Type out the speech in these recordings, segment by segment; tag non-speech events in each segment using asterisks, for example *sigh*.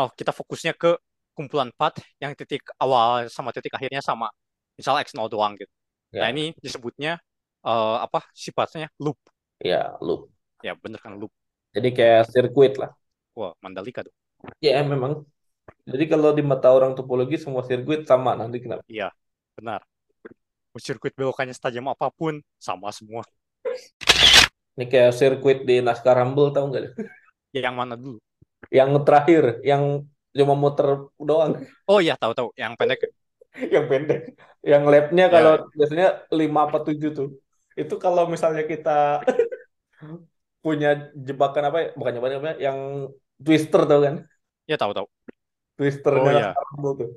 oh kita fokusnya ke kumpulan part yang titik awal sama titik akhirnya sama. Misal X0 doang gitu. Nah, Ya, ini disebutnya eh, apa sifatnya loop. ya loop. Ya, bener kan loop. Jadi kayak sirkuit lah. Wah, Mandalika tuh. Ya memang. Jadi kalau di mata orang topologi semua sirkuit sama nanti kenapa? Iya, benar. Sirkuit belokannya setajam apa pun sama semua. Ini kayak sirkuit di NASCAR Rumble tahu nggak? Yang mana dulu? Yang terakhir, yang cuma muter doang, Oh iya, tahu-tahu. *laughs* Yang pendek. yang pendek. Yang lap-nya Ya, kalau ya. biasanya 5 apa 7 tuh. Itu kalau misalnya kita *laughs* punya jebakan apa ya? Bukan jebakan apa ya? Yang twister tau kan? Ya tahu-tahu. Twisternya Oh iya. Tuh.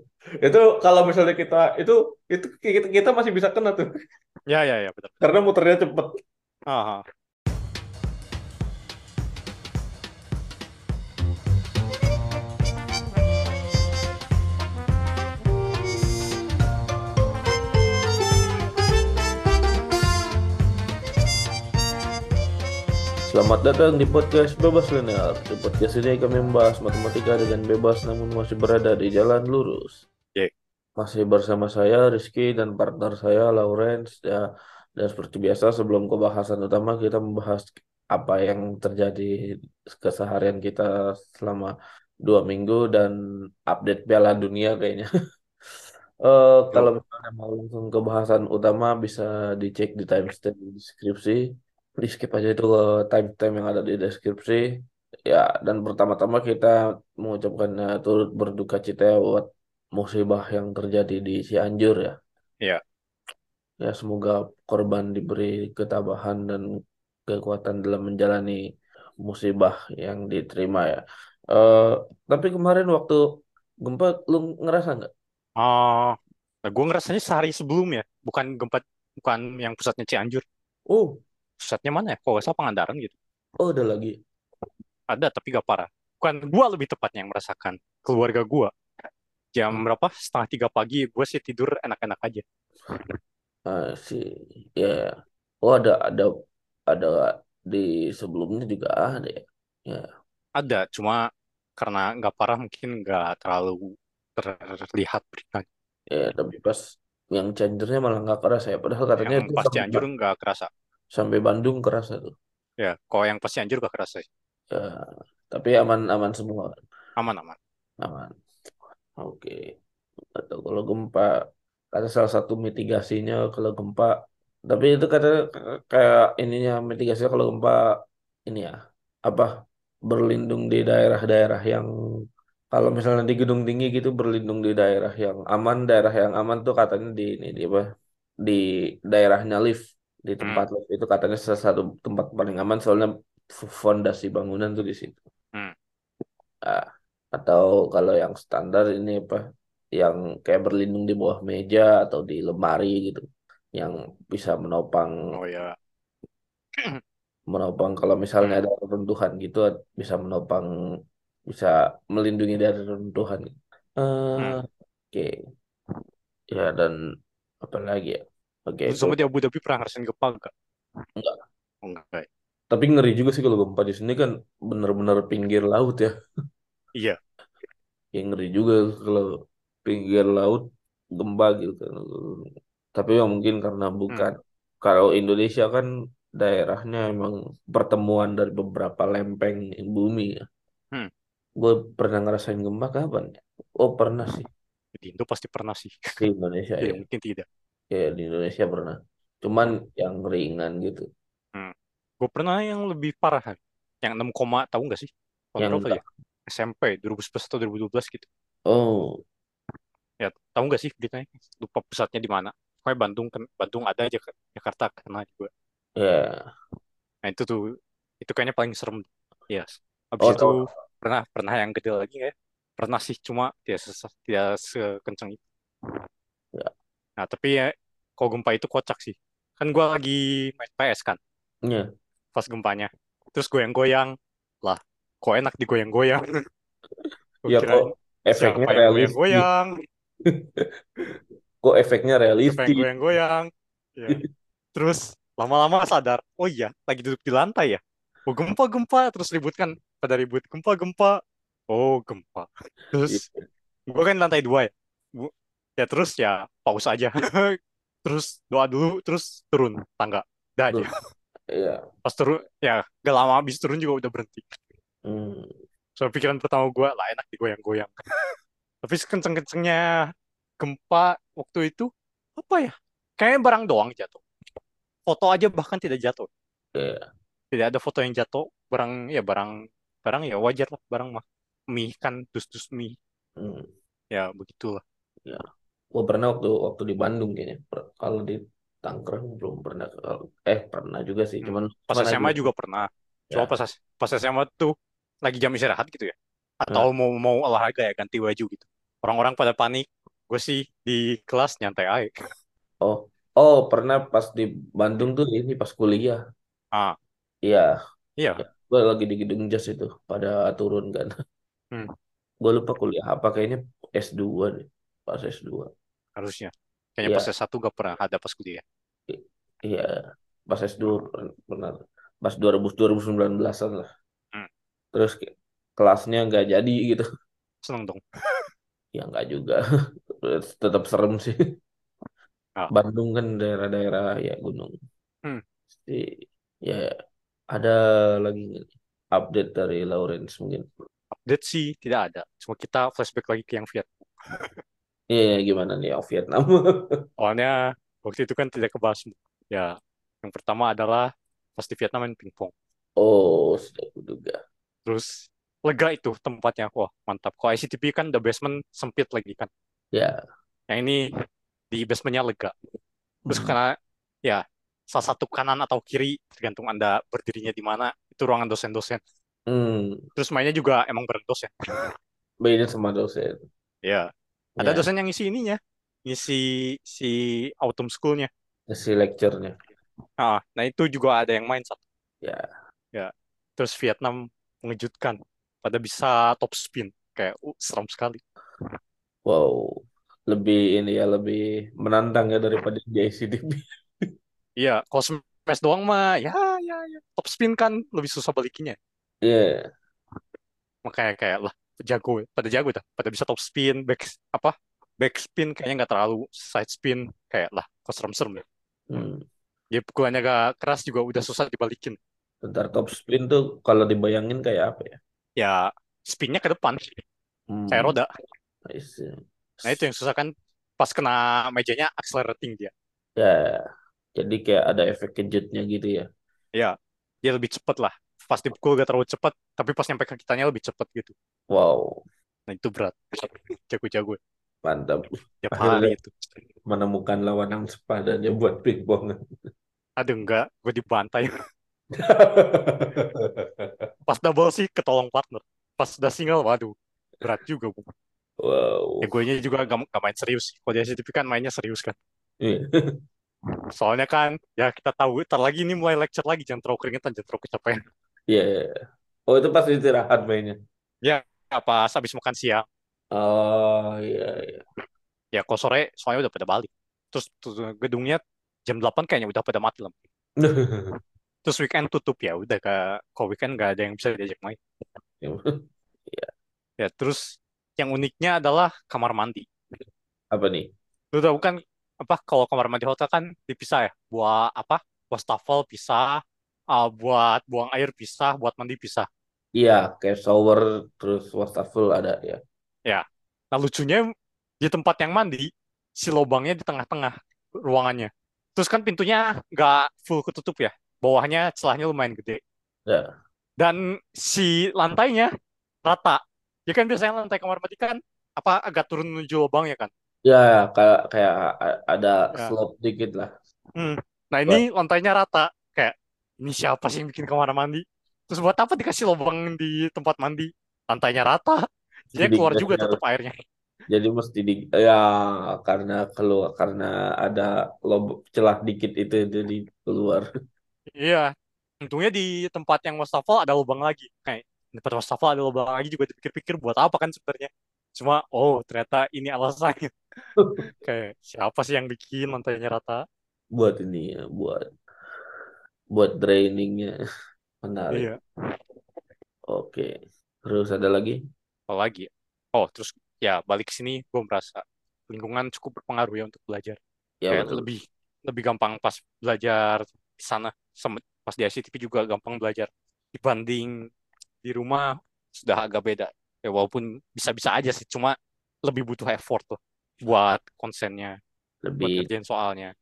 Itu kalau misalnya kita itu itu kita, kita masih bisa kena tuh Ya, ya, ya, betul. karena muternya cepet. Aha. Selamat datang di podcast Bebas Linear. Di podcast ini kami membahas matematika dengan bebas namun masih berada di jalan lurus. Ye. Masih bersama saya Rizky dan partner saya Lawrence ya. Dan seperti biasa sebelum ke bahasan utama kita membahas apa yang terjadi keseharian kita selama dua minggu dan update Piala Dunia kayaknya. *laughs* Eh, kalau misalnya mau langsung ke bahasan utama bisa dicek di timestamp di deskripsi. Di skip aja itu ke time-time yang ada di deskripsi. Ya, dan pertama-tama kita mengucapkan eh, turut berduka cita ya buat musibah yang terjadi di Cianjur ya. Iya. Ya, semoga korban diberi ketabahan dan kekuatan dalam menjalani musibah yang diterima ya. Eh, tapi kemarin waktu gempa lu ngerasa nggak? Ah, nah, gue ngerasanya sehari sebelum ya, bukan gempa, bukan yang pusatnya Cianjur. Oh, Pusatnya mana ya? Kok nggak salah Pangandaran gitu. oh ada lagi. Ada, tapi gak parah. Bukan gue lebih tepatnya yang merasakan. Keluarga gue. Jam berapa? Setengah tiga pagi, gue sih tidur enak-enak aja. Ah, sih, ya. Oh ada ada ada di sebelumnya juga ada ya. Ya, Ada, cuma karena nggak parah mungkin nggak terlalu terlihat beritanya. ya tapi pas yang changernya malah nggak kerasa ya. Padahal katanya Yang itu pas Cianjur nggak kerasa. Sampai Bandung kerasa tuh. Ya, kalau yang pas Cianjur gak kerasa sih. Ya, tapi aman aman semua, Aman-aman. aman. Oke. Atau kalau gempa, kata salah satu mitigasinya kalau gempa, tapi itu kata kayak ininya mitigasinya kalau gempa ini ya apa berlindung di daerah-daerah yang kalau misalnya di gedung tinggi gitu berlindung di daerah yang aman, daerah yang aman tuh katanya di ini di apa di daerahnya lift di tempat lift itu katanya salah satu tempat paling aman soalnya fondasi bangunan tuh di situ. Hmm. Ah, atau kalau yang standar ini apa yang kayak berlindung di bawah meja atau di lemari gitu yang bisa menopang Oh ya. *clears throat* menopang kalau misalnya Hmm. ada runtuhan gitu bisa menopang bisa melindungi dari runtuhan. Eh, Hmm. Oke ya dan apa lagi ya? Oke itu sama di Abu Dhabi pernah ngerasain gempa gak? enggak. Oh, enggak. ya. Tapi ngeri juga sih kalau gempa di sini kan benar-benar pinggir laut ya. Iya. Yang ngeri juga kalau pinggir laut gempa gitu kan. Tapi ya mungkin karena Hmm. bukan kalau Indonesia kan daerahnya emang pertemuan dari beberapa lempeng bumi ya. Hmm. Gue pernah ngerasain gempa kapan ya? Oh pernah sih Di Indo pasti pernah sih. di Indonesia *laughs* Ya, ya. mungkin tidak. Ya di Indonesia pernah. Cuman yang ringan gitu. Hmm. Gue pernah yang lebih parah. Yang 6 koma, tahu nggak sih? Yang berapa ya? SMP, 2011 atau 2012 gitu. oh Ya, tahu nggak sih beritanya? Lupa pusatnya di mana. Pokoknya Bandung, kan- Bandung ada aja, Jakarta kena juga. ya Nah, itu tuh, itu kayaknya paling serem. Yes. Habis oh itu tahu. pernah pernah yang gede lagi ya? Pernah sih, cuma tidak ses- tidak sekencang itu. Ya. Nah, tapi ya, kalau gempa itu kocak sih. Kan gue lagi main PS kan, Ya. pas gempanya. Terus goyang-goyang. Lah, kok enak digoyang-goyang. *laughs* Ya kirain *laughs* kok efeknya realistis. goyang-goyang, Kok efeknya realistis. goyang-goyang. Ya. Terus lama-lama sadar, oh iya, lagi duduk di lantai ya. Oh gempa-gempa, terus ribut kan, pada ribut gempa-gempa. Oh, gempa. Terus Iya. gue kan lantai dua ya. Ya terus ya pause aja. *laughs* Terus doa dulu, terus turun tangga. Dah aja. Iya. Pas turun, ya gak lama habis turun juga udah berhenti. Hmm. So pikiran pertama gue lah enak digoyang-goyang. *laughs* Tapi kenceng-kencengnya gempa waktu itu apa ya? Kayaknya barang doang jatuh. Foto aja bahkan tidak jatuh. Iya. Tidak ada foto yang jatuh. Barang ya barang barang ya wajar lah barang mah. Mie kan dus-dus mie. Hmm. Ya begitulah. Ya. Gua pernah waktu waktu di Bandung kayaknya. Kalau di Tangerang belum pernah. Eh pernah juga sih. Hmm. Cuman Pas cuman SMA juga pernah. Cuma Ya. pas pas SMA tuh lagi jam istirahat gitu ya. Atau Nah. mau mau olahraga ya ganti baju gitu. Orang-orang pada panik. Gue sih di kelas nyantai aja. Oh. Oh pernah pas di Bandung tuh ini pas kuliah. Ah, Iya. iya. Ya. Gue lagi di gedung jas itu. Pada turun kan. Hmm, Gue lupa kuliah apa. Kayaknya S2 deh. Pas S2. Harusnya. Kayaknya pas Iya. S1 gak pernah ada pas kuliah. Iya. Pas S2 pen- benar. Pas 2000 2019-an lah. Hmm, Terus ke- kelasnya nggak jadi gitu. seneng dong. Ya nggak juga. Tetap serem sih. Ah, Bandung kan daerah-daerah ya gunung. hmm. Jadi ya ada lagi update dari Lawrence mungkin. Update sih tidak ada. Cuma kita flashback lagi ke yang Vietnam. *laughs* Iya gimana nih oh, Vietnam? *laughs* Soalnya waktu itu kan tidak kebahas. Ya, yang pertama adalah pasti Vietnam main pingpong. Oh sudah kuduga. Terus lega itu tempatnya. Wah, mantap. Kalau ICTP kan the basement sempit lagi kan. Ya. Yang ini di basementnya lega. Terus Hmm. karena ya salah satu kanan atau kiri tergantung Anda berdirinya di mana itu ruangan dosen-dosen. Hmm. Terus mainnya juga emang bareng dosen. Beda sama dosen. Ya, ada Ya. dosen yang ngisi ininya, ngisi si autumn school-nya. Si lecture-nya. Ah, nah itu juga ada yang main satu. Ya. Ya, terus Vietnam mengejutkan, pada bisa top spin, kayak uh, seram sekali. Wow. Lebih ini ya lebih menantang ya daripada di. *laughs* Iya, kalau smash doang mah, ya, ya, ya, top spin kan lebih susah balikinnya. Iya. Makanya kayak lah, jago, pada jago dah, pada bisa top spin, back apa, back spin kayaknya nggak terlalu, side spin kayak lah, kok serem-serem ya. Hmm. Dia pukulannya gak keras juga udah susah dibalikin. Bentar top spin tuh kalau dibayangin kayak apa ya? Ya, spinnya ke depan, kayak Hmm. roda. I see. Nah itu yang susah kan pas kena mejanya accelerating dia. Ya, jadi kayak ada efek kejutnya gitu ya. Ya, dia lebih cepet lah. Pas dipukul gak terlalu cepet, tapi pas nyampe ke kitanya lebih cepet gitu. Wow, Nah itu berat. Jago-jago. mantap. Tiap Akhirnya hari itu. menemukan lawan yang sepadannya buat pingpong. Aduh enggak, gue dibantai. *laughs* Pas double sih ketolong partner. Pas udah single, waduh. Berat juga. Bu. Wow. Ya gue juga gak, gak main serius. Kalau di SCTV kan mainnya serius kan. Iya. Soalnya kan, ya kita tahu, ntar lagi ini mulai lecture lagi. Jangan terlalu keringetan, jangan terlalu kecapean. Iya. Oh, itu pas istirahat mainnya. Ya, pas habis makan siang. Oh, iya, iya. Ya, kalau sore soalnya udah pada balik. Terus gedungnya jam 8 kayaknya udah pada mati lampu. *laughs* Terus weekend tutup ya, udah ke kalau weekend nggak ada yang bisa diajak main. *laughs* Iya. Ya, terus yang uniknya adalah kamar mandi. Apa nih? Lu tahu kan apa kalau kamar mandi hotel kan dipisah ya, buat apa? Wastafel pisah, ah, buat buang air pisah, buat mandi pisah. Iya, kayak shower terus wastafel ada ya. Ya. Nah, lucunya di tempat yang mandi si lubangnya di tengah-tengah ruangannya. Terus kan pintunya nggak full ketutup ya. Bawahnya celahnya lumayan gede. Ya. Dan si lantainya rata. Ya kan biasanya lantai kamar mandi kan apa agak turun menuju lubang ya kan. Ya, kayak kayak a- ada Ya. slope dikit lah. Hmm. Nah ini lantainya rata. Ini siapa sih yang bikin kamar mandi? Terus buat apa dikasih lubang di tempat mandi? Lantainya rata. Jadi Jadi keluar juga tetap airnya. Jadi mesti di ya karena keluar karena ada lob celah dikit itu itu di keluar. Iya. Untungnya di tempat yang wastafel ada lubang lagi. Kayak di tempat wastafel ada lubang lagi juga dipikir-pikir buat apa kan sebenarnya. Cuma oh ternyata ini alasannya. *laughs* Kayak siapa sih yang bikin lantainya rata? buat ini ya, buat buat drainingnya *laughs* menarik. Iya. Oke. Terus ada lagi? apalagi ya? oh terus ya balik ke sini gue merasa lingkungan cukup berpengaruh ya untuk belajar Ya kayak betul. lebih lebih gampang pas belajar di sana sama pas di ICTP juga gampang belajar dibanding di rumah sudah agak beda ya walaupun bisa-bisa aja sih cuma lebih butuh effort tuh buat konsennya buat Lebih ngerjain soalnya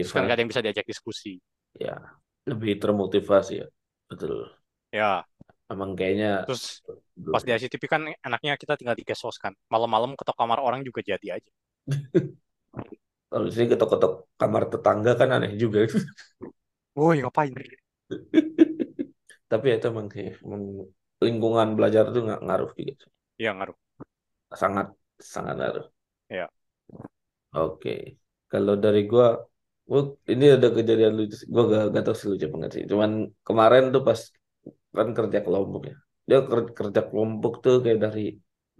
terus kan gak ada yang bisa diajak diskusi Ya, lebih termotivasi ya. Betul. ya Emang kayaknya terus pas di ICTP kan enaknya kita tinggal di house kan malam-malam ketok kamar orang juga jadi aja *laughs* kalau di sini ketok-ketok kamar tetangga kan aneh juga. woi ngapain *laughs* Tapi itu emang sih, emang lingkungan belajar itu nggak ngaruh juga. iya ngaruh Sangat sangat ngaruh. ya Oke. Kalau dari gua, gua ini ada kejadian lucu. Gua gak, gak tahu sih lucu banget sih. Cuman kemarin tuh pas kan kerja kelompok ya. Dia ker- kerja kelompok tuh kayak dari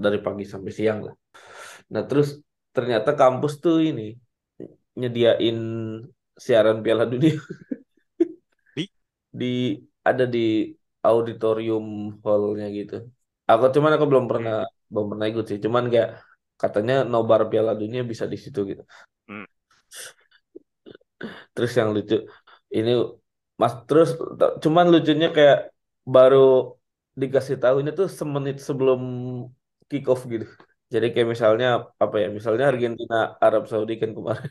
dari pagi sampai siang lah. Nah terus ternyata kampus tuh ini nyediain siaran Piala Dunia *laughs* di di ada di auditorium hallnya gitu. Aku cuman aku belum pernah hmm, belum pernah ikut sih. Cuman kayak katanya nobar Piala Dunia bisa di situ gitu. hmm, Terus yang lucu ini Mas terus cuman lucunya kayak baru dikasih tahu ini tuh semenit sebelum kick off gitu. Jadi kayak misalnya apa ya? Misalnya Argentina Arab Saudi kan kemarin.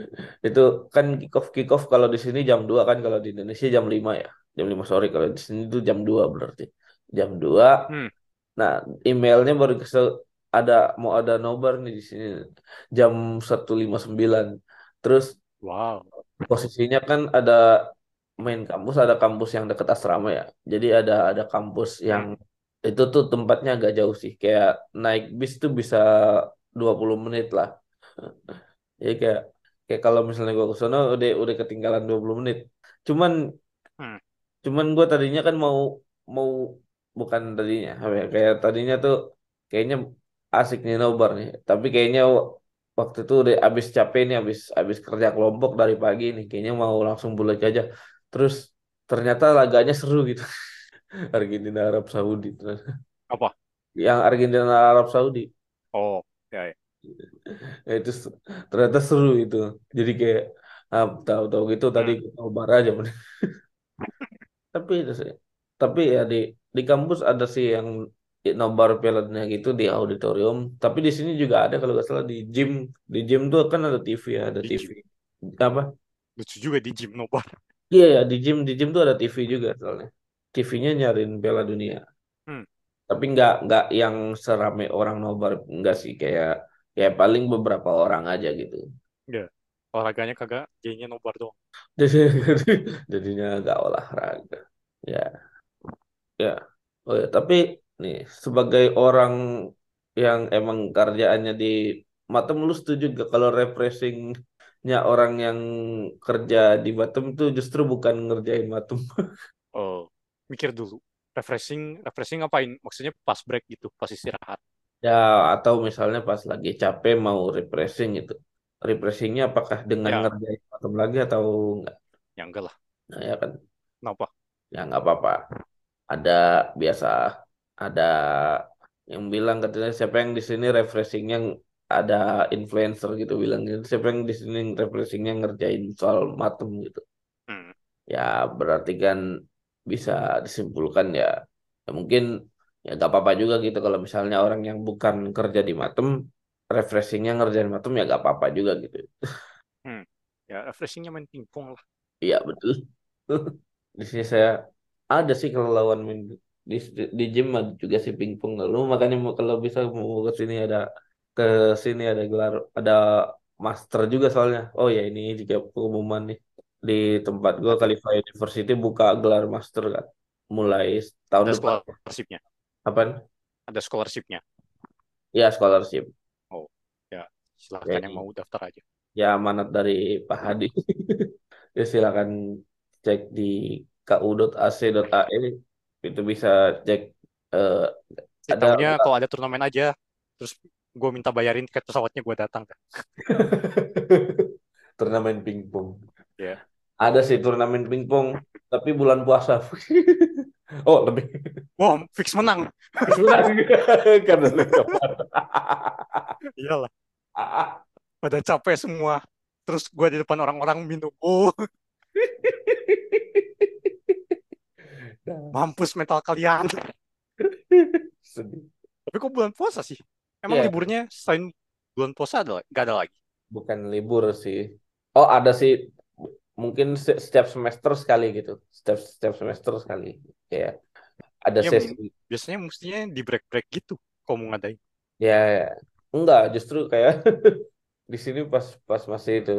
*laughs* Itu kan kick off kick off kalau di sini jam 2 kan kalau di Indonesia jam 5 ya. Jam 5 sore kalau di sini itu jam 2 berarti. Jam 2. hmm. Nah, emailnya baru kesel ada mau ada nobar nih di sini jam satu lima puluh sembilan Terus wow. posisinya kan ada main kampus ada kampus yang dekat asrama ya. Jadi ada ada kampus yang hmm, itu tuh tempatnya agak jauh sih. Kayak naik bis tuh bisa 20 menit lah. *laughs* Jadi kayak kayak kalau misalnya gua ke sono udah udah ketinggalan 20 menit. Cuman hmm, cuman gua tadinya kan mau mau bukan tadinya ya, kayak tadinya tuh kayaknya asik nih nobar nih. Tapi kayaknya waktu itu udah abis capek nih abis abis kerja kelompok dari pagi nih kayaknya mau langsung bulat aja. Terus ternyata laganya seru gitu. *laughs* Argentina Arab Saudi terus. Apa? Yang Argentina Arab Saudi. Oh ya, ya. *laughs* ya itu ternyata seru itu. Jadi kayak ah, tahu-tahu gitu tadi Hmm, nobar aja *laughs* tapi itu sih tapi ya di di kampus ada sih yang nobar Piala Dunia gitu di auditorium. Tapi di sini juga ada kalau nggak salah di gym. Di gym tuh kan ada TV ya ada di TV gym. apa? Lucu juga di gym nobar. Iya ya di gym di gym tuh ada TV juga soalnya. TV-nya nyariin Piala Dunia. Hmm, tapi nggak nggak yang serame orang nobar nggak sih. Kayak kayak paling beberapa orang aja gitu. Ya olahraganya kagak jadinya nobar doang. Jadi *laughs* jadinya nggak olahraga. Ya. Ya, oh ya, tapi nih sebagai orang yang emang kerjaannya di Batam, lu setuju gak kalau refreshingnya orang yang kerja di Batam tuh justru bukan ngerjain Batam? *laughs* oh mikir dulu refreshing refreshing ngapain maksudnya pas break gitu pas istirahat Ya, atau misalnya pas lagi capek mau refreshing itu. Refreshingnya apakah dengan ya ngerjain Batam lagi atau enggak? ya enggak lah Nah, ya kan, kenapa ya nggak apa-apa. Ada biasa, ada yang bilang katanya siapa yang di sini refreshingnya ada influencer gitu bilang gitu. Siapa yang di sini refreshingnya ngerjain soal matem gitu. hmm, Ya berarti kan bisa disimpulkan ya, ya mungkin ya gak apa-apa juga gitu kalau misalnya orang yang bukan kerja di matem refreshingnya ngerjain matem ya gak apa-apa juga gitu. hmm. ya refreshingnya main pingpong lah Iya betul. *laughs* Di sini saya ada sih kalau lawan main di di gym ada juga sih pingpong. Lalu makanya mau- kalau bisa mau ke sini ada ke sini ada gelar ada master juga soalnya. Oh ya ini juga pengumuman nih di tempat gua Khalifa University buka gelar master kan mulai tahun ada depan. scholarshipnya Apa? ada scholarshipnya Ya scholarship. oh ya Ya, silahkan yang mau daftar aja ya amanat dari Pak Hadi. *laughs* Ya silakan cek di ku.ac.ae itu bisa cek eh, sih ada kalau ada turnamen aja terus gue minta bayarin tiket pesawatnya gue datang kan *laughs* turnamen pingpong. ya Ada sih turnamen pingpong, tapi bulan puasa. *laughs* Oh, lebih. Wah, fix menang. Sebenarnya *laughs* karena lu kemar. Iyalah, pada capek semua. Terus gue di depan orang-orang minum. Oh, mampus mental kalian. *laughs* Sedih. Tapi kok bulan puasa sih? Emang Iya, liburnya selain bulan puasa ada nggak ada lagi? bukan libur sih. Oh, ada sih. Mungkin se- setiap semester sekali gitu. Setiap setiap semester sekali. Kayak ada Ya sesi. biasanya mestinya di break-break gitu. Kok mau ngadain? Ya, ya. enggak, justru kayak *laughs* di sini pas pas masih itu.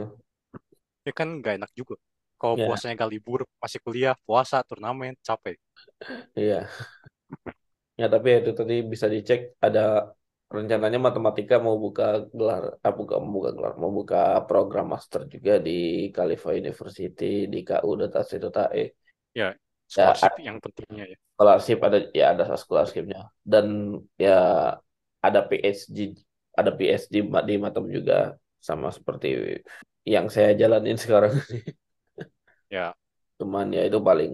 Ya kan nggak enak juga. Kalau Ya, puasanya nggak libur, masih kuliah, puasa, turnamen, capek. iya. Ya, tapi itu tadi bisa dicek ada rencananya matematika mau buka gelar, ah, buka mau buka gelar, mau buka program master juga di Khalifa University di KU Data.E. Ya, Ya, scholarship yang pentingnya ya. scholarship ada ya ada scholarshipnya dan ya ada PhD ada PhD ma- di Matem juga sama seperti yang saya jalanin *laughs* sekarang Ya, cuman ya itu paling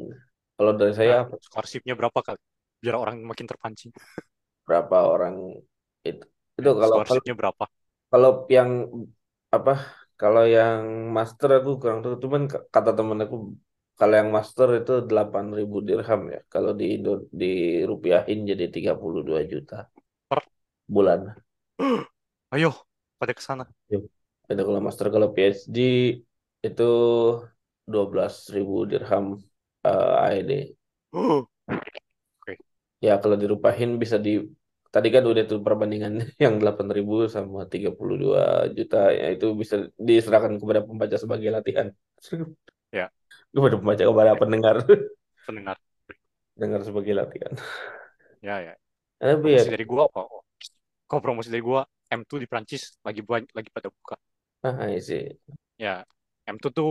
kalau dari saya nah, scholarshipnya berapa kali? Biar orang makin terpancing. berapa orang itu itu kalau kalau Scholarshipnya berapa? kalau yang apa kalau yang master aku kurang tahu cuman kata temen aku kalau yang master itu 8.000 dirham ya kalau di Indo di rupiahin jadi 32 juta Per, bulan *gasps* ayo, pada ke sana. Yuk. Itu kalau master kalau PhD itu 12.000 dirham eh, AED. Oh, Oke, Ya kalau dirupahin bisa di tadi kan udah tuh perbandingan *laughs* yang 8.000 sama 32 juta ya itu bisa diserahkan kepada pembaca sebagai latihan. *laughs* Ya, Kepada pembaca kepada *laughs* pendengar pendengar. dengar sebagai latihan. Ya, ya. Tapi ya dari gua apa? Oh, Kalau promosi dari gua, M2 di Prancis lagi buat lagi pada buka. ah iya sih. Ya, M2 tuh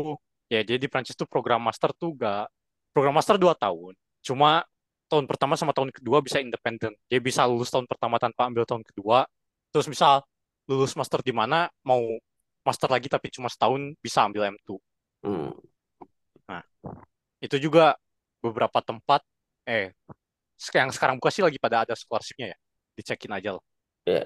ya jadi di Prancis tuh program master tuh gak program master 2 tahun. Cuma tahun pertama sama tahun kedua bisa independen. Dia bisa lulus tahun pertama tanpa ambil tahun kedua. Terus misal lulus master di mana mau master lagi tapi cuma setahun bisa ambil M2. Hmm. Nah, itu juga beberapa tempat eh yang sekarang buka sih lagi pada ada scholarship-nya ya. Dicekin aja lah. Ya.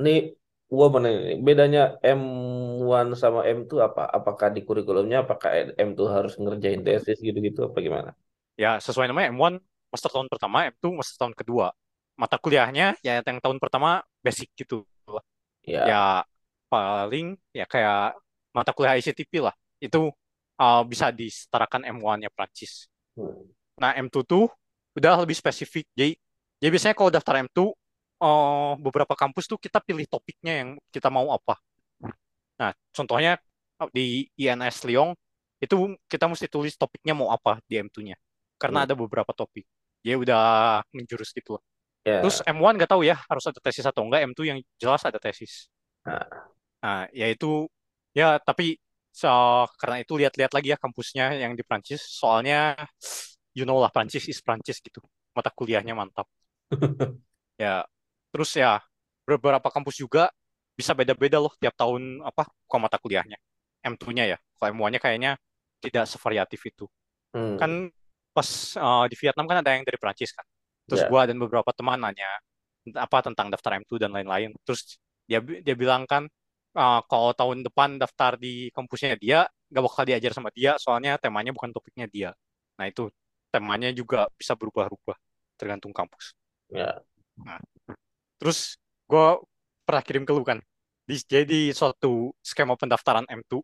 Ini gua mana bedanya M1 sama M2 apa? Apakah di kurikulumnya apakah M2 harus ngerjain tesis gitu-gitu apa gimana? Ya, sesuai namanya M1 master tahun pertama, M2 master tahun kedua. Mata kuliahnya ya yang tahun pertama basic gitu. Ya. Ya paling ya kayak mata kuliah ICTP lah. Itu uh, bisa disetarakan M1-nya Prancis. Hmm. Nah, M2 tuh udah lebih spesifik. Jadi, jadi biasanya kalau daftar M2 uh, beberapa kampus tuh kita pilih topiknya yang kita mau apa. Nah, contohnya uh, di INS Lyon itu kita mesti tulis topiknya mau apa di M2-nya. Karena Hmm. ada beberapa topik. Dia udah menjurus gitu loh. Ya. Terus M1 nggak tahu ya harus ada tesis atau enggak. M2 yang jelas ada tesis. Nah, Nah, yaitu ya tapi so, karena itu lihat-lihat lagi ya kampusnya yang di Prancis. Soalnya you know lah Prancis is Prancis gitu. Mata kuliahnya mantap. *laughs* Ya, terus ya beberapa kampus juga bisa beda-beda loh tiap tahun apa buka mata kuliahnya. M2-nya ya. Kalau M1-nya kayaknya tidak sevariatif itu. hmm. Kan pas uh, di Vietnam kan ada yang dari Prancis kan. Terus Ya. gua dan beberapa teman nanya apa tentang daftar M2 dan lain-lain. Terus dia dia bilang kan uh, kalau tahun depan daftar di kampusnya dia nggak bakal diajar sama dia soalnya temanya bukan topiknya dia. Nah itu temanya juga bisa berubah-ubah tergantung kampus. Ya. Nah, terus gue pernah kirim ke lu kan. Di, jadi suatu skema pendaftaran M2,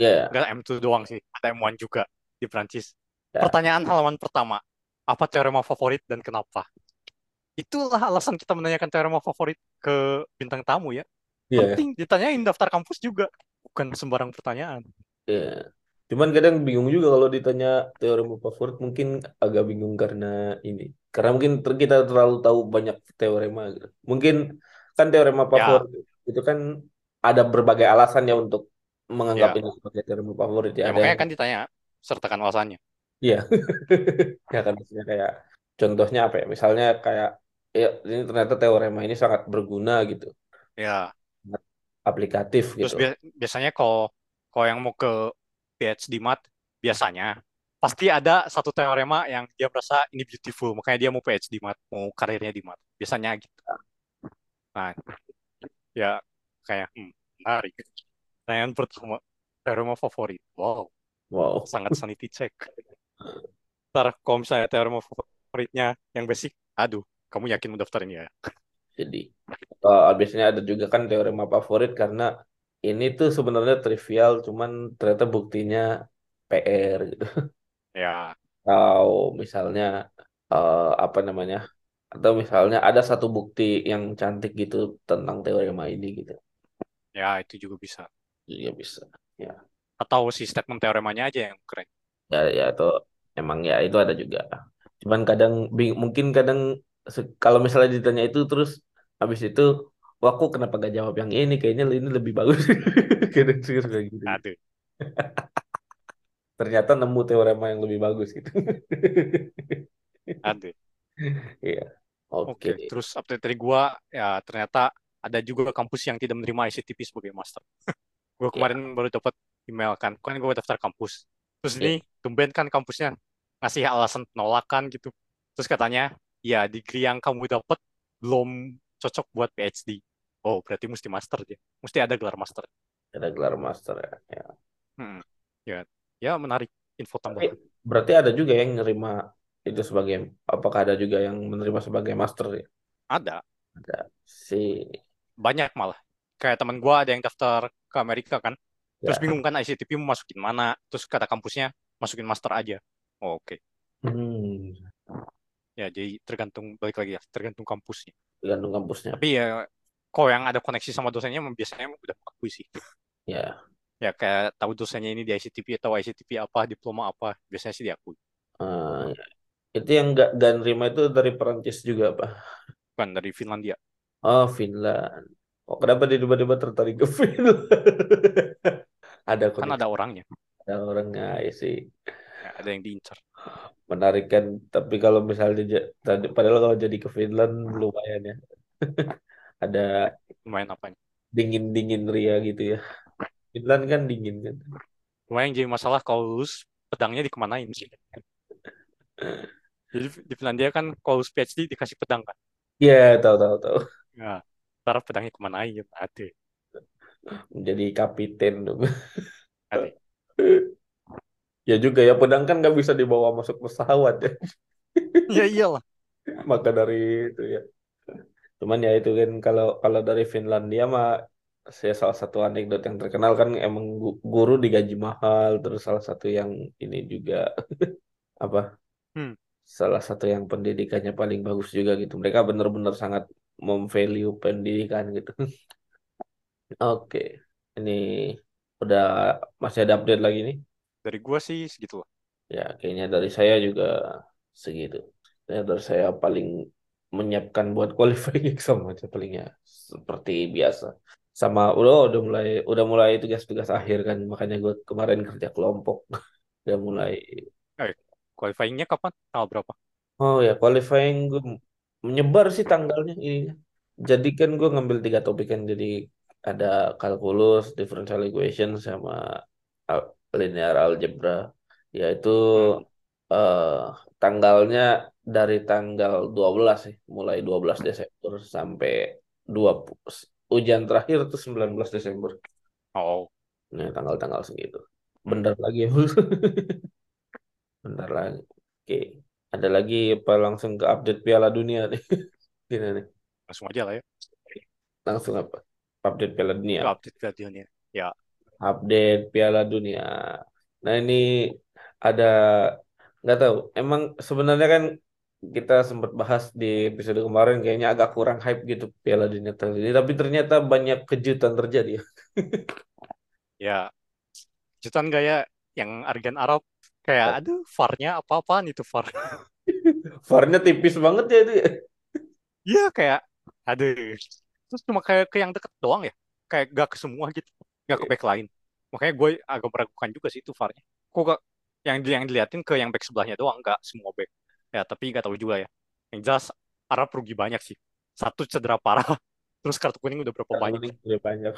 Ya. nggak M2 doang sih, ada M1 juga di Prancis. Ya. Pertanyaan halaman pertama, apa teorema favorit dan kenapa? Itulah alasan kita menanyakan teorema favorit ke bintang tamu ya. Ya. Penting ditanyain daftar kampus juga, bukan sembarang pertanyaan. Ya. Cuman kadang bingung juga kalau ditanya teorema favorit mungkin agak bingung karena ini. Karena mungkin ter- kita terlalu tahu banyak teorema gitu. Mungkin kan teorema Ya, favorit itu kan ada berbagai alasannya untuk menganggap ya, ini sebagai teorema favorit ya. ya Ada makanya yang kan ditanya, sertakan alasannya. iya. *laughs* Ya kan maksudnya kayak contohnya apa ya? Misalnya kayak ya ini ternyata teorema ini sangat berguna gitu. Ya, Sangat aplikatif terus gitu. bia- biasanya kalau kalau yang mau ke PhD Mat, biasanya pasti ada satu teorema yang dia merasa ini beautiful, makanya dia mau PhD mat, mau karirnya di mat. Biasanya gitu. Nah, ya kayak hmm, menarik. Pertanyaan pertama, teorema favorit. Wow, Wow. sangat sanity check. Ntar kalau misalnya teorema favoritnya yang basic, aduh, kamu yakin mau daftar ini ya? Jadi uh, biasanya ada juga kan teorema favorit karena ini tuh sebenarnya trivial, cuman ternyata buktinya PR gitu. Ya, Atau misalnya uh, apa namanya? Atau misalnya ada satu bukti yang cantik gitu tentang teorema ini gitu. ya itu juga bisa. Juga bisa. Ya, Atau si statement teoremanya aja yang keren. ya, ya itu emang ya itu ada juga. Cuman kadang bing- mungkin kadang kalau misalnya ditanya itu terus habis itu wah aku kenapa gak jawab yang ini kayaknya ini lebih bagus. *laughs* Kadang suka gitu. Aduh, *laughs* Ternyata nemu teorema yang lebih bagus gitu. *laughs* aduh. Iya. Oke. Oke, terus update dari gua ya ternyata ada juga kampus yang tidak menerima ICTP sebagai master. *laughs* Gua Ya, kemarin baru dapat email kan, kan gua daftar kampus. Terus ya. ini tumben kan kampusnya ngasih alasan penolakan gitu. Terus katanya, ya degree yang kamu dapat belum cocok buat PhD. Oh, berarti mesti master dia. Mesti ada gelar master. Ada gelar master ya. Ya. Hmm, ya, ya menarik info tambahan. berarti ada juga yang menerima itu sebagai apakah ada juga yang menerima sebagai master ya? Ada Ada si banyak malah. Kayak teman gua ada yang daftar ke Amerika kan. Terus ya. bingung kan ICTP mau masukin mana. Terus kata kampusnya masukin master aja. Oh, Oke. Hmm, Ya, jadi tergantung balik lagi ya, tergantung kampusnya. tergantung kampusnya. Tapi ya kalau yang ada koneksi sama dosennya biasanya udah akui sih. Ya. Ya kayak tahu dosennya ini di ICTP atau ICTP apa, diploma apa, biasanya sih diakui. Ya. Itu yang gak, gak nerima itu dari Perancis juga Pak. Bukan dari Finlandia. Oh, Finland. Oh, kenapa dia tiba-tiba tertarik ke *laughs* Finland? Ada Kan ada orangnya. ada orangnya ya sih. Ya, ada yang diincar. Menarik kan. Tapi kalau misalnya tadi padahal kalau jadi ke Finland lumayan ya. *laughs* Ada Lumayan apanya. dingin-dingin ria gitu ya. Finland kan dingin kan. Lumayan jadi masalah kalau lulus pedangnya dikemanain sih. Jadi di Finlandia kan kalau lulus PhD dikasih pedang kan. Iya, tahu tahu tahu. Ya, ntar pedangnya kemanain? Ada. Menjadi kapiten dong. Ada. Ya juga ya pedang kan nggak bisa dibawa masuk pesawat ya. Ya iyalah. Maka dari itu ya. Cuman ya itu kan kalau kalau dari Finlandia mah saya salah satu anekdot yang terkenal kan emang gu- guru digaji mahal terus salah satu yang ini juga *laughs* apa Hmm. salah satu yang pendidikannya paling bagus juga gitu. Mereka benar-benar sangat memvalue pendidikan gitu. *laughs* Oke ini udah masih ada update lagi nih? Dari gua sih segitu lah. ya kayaknya dari saya juga segitu. Ya dari saya paling menyiapkan buat *laughs* qualifying exam aja palingnya seperti biasa sama udah udah mulai udah mulai tugas-tugas akhir kan. Makanya gue kemarin kerja kelompok. *laughs* Udah mulai. Eh, qualifying-nya kapan? Tanggal berapa? oh ya qualifying gue menyebar sih tanggalnya ininya. Jadi kan gue ngambil tiga topik kan. Jadi ada kalkulus differential equation sama linear algebra. Yaitu Hmm. eh tanggalnya dari tanggal 12 sih. Mulai 12 Desember sampai 2 ujian terakhir tuh 19 Desember Oh, Nah, tanggal-tanggal segitu. hmm. Bentar lagi ya. *laughs* Bentar lagi. Oke. Ada lagi apa langsung ke update Piala Dunia nih? *laughs* Gini nih. Langsung aja lah ya. Langsung apa? Update Piala Itu Dunia. update videonya. Ya, Update Piala Dunia. Nah, ini ada nggak tahu. Emang sebenarnya kan kita sempat bahas di episode kemarin kayaknya agak kurang hype gitu Piala Dunia kali ini, tapi ternyata banyak kejutan terjadi. *laughs* ya. Kejutan ya yang Argan Arab kayak aduh VAR-nya apa-apaan itu VAR. *laughs* VAR-nya tipis banget ya itu ya. Iya kayak aduh. Terus cuma kayak ke yang deket doang ya. Kayak gak ke semua gitu. Gak ke back lain. Makanya gue agak meragukan juga sih itu VAR-nya. Kok gak yang yang diliatin ke yang back sebelahnya doang, gak semua back. Ya tapi gak tahu juga ya. Yang jelas Arab rugi banyak sih. Satu cedera parah. *laughs* Terus kartu kuning udah berapa Kartu banyak. udah banyak.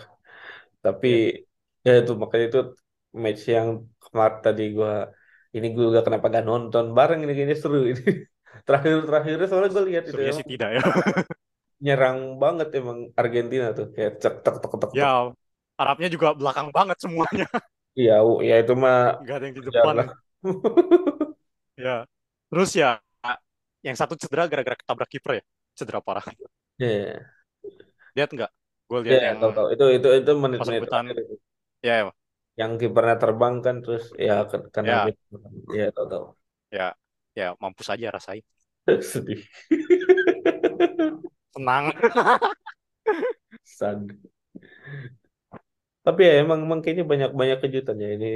Tapi Iya. ya itu makanya itu match yang kemarin tadi gua ini gue juga kenapa gak nonton bareng ini kayaknya seru ini. *laughs* Terakhir-terakhirnya soalnya gue lihat itu sih tidak ya. *laughs* nyerang banget emang Argentina tuh kayak cek tek tek tek. Ya, Arabnya juga belakang banget semuanya. Iya, ya itu mah Nggak ada yang di depan. Ya. Terus ya, yang satu cedera gara-gara ketabrak kiper ya. Cedera parah. Iya, Lihat nggak? Gue iya, lihat yang tahu tahu. Itu itu itu menit-menit. Ya, ya, Yang kipernya terbang kan terus ya kena ya, mid. Iya, tahu tahu. ya, ya, mampus aja rasain. *laughs* Sedih. Tenang. *laughs* Sad. Tapi ya emang, emang kayaknya banyak-banyak kejutan ya. Ini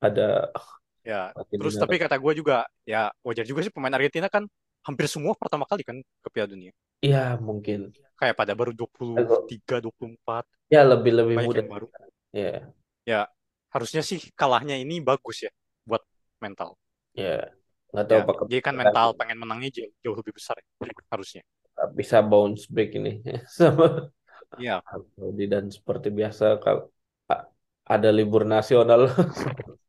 ada Ya, Argentina. terus tapi kata gue juga, ya wajar juga sih pemain Argentina kan hampir semua pertama kali kan ke Piala Dunia. Iya, mungkin. Kayak pada baru 23, 24, Ya lebih-lebih muda. yang baru. Ya, Ya, harusnya sih kalahnya ini bagus ya buat mental. ya. Nggak tahu Ya, apakah jadi kan mental pengen menangnya jauh, jauh lebih besar ya, harusnya. bisa bounce back ini *laughs* sama Iya, Saudi dan seperti biasa kalau ada libur nasional *laughs*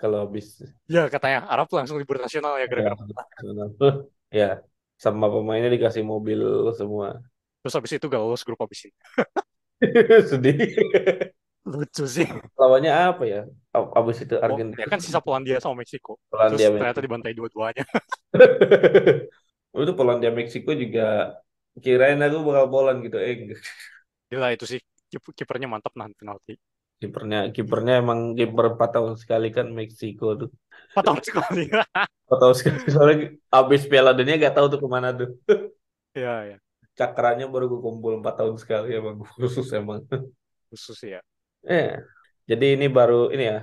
kalau habis ya katanya Arab langsung libur nasional ya ya, gara-gara. nasional. ya sama pemainnya dikasih mobil semua Terus habis itu gak lolos grup habis ini. *laughs* sedih Lucu sih. lawannya apa ya Ab- abis itu Oh, Argentina ya kan sisa Polandia sama Meksiko. Terus Polandia ternyata Meksiko dibantai dua-duanya. *laughs* itu Polandia Meksiko juga kirain aku bakal Poland gitu eh. Gila itu sih Kip- kipernya mantap nahan penalti. Kipernya kipernya emang kiper 4 tahun sekali kan Meksiko tuh Empat tahun sekali. *laughs* 4 tahun sekali soalnya abis Piala Dunia gak tahu tuh ke mana tuh Iya, ya. cakranya baru gue kumpul 4 tahun sekali emang *laughs* khusus emang Khusus ya. eh jadi ini baru ini ya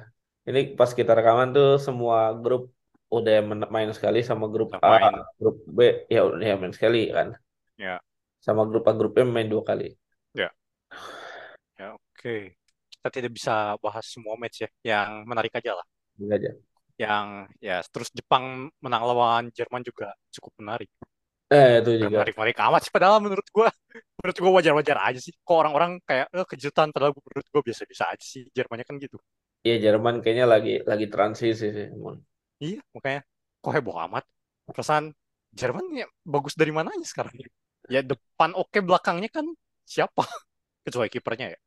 ini pas kita rekaman tuh semua grup udah main sekali sama grup A main. grup B ya udah ya main sekali kan Ya. sama grup A grup B main dua kali Ya. Ya, oke. Kita tidak bisa bahas semua match ya. Yang menarik aja lah. Aja Yang ya terus Jepang menang lawan Jerman juga cukup menarik. eh itu juga menarik-menarik amat sih padahal menurut gua menurut gua wajar-wajar aja sih. Kok orang-orang kayak eh, kejutan padahal menurut gua biasa-biasa aja sih. Jermannya kan gitu. Iya Jerman kayaknya lagi lagi transisi sih Mon. Iya, makanya kok heboh amat. Perasaan Jerman ya bagus dari mananya sekarang ya? Ya depan oke belakangnya kan siapa? *laughs* Kecuali kipernya ya.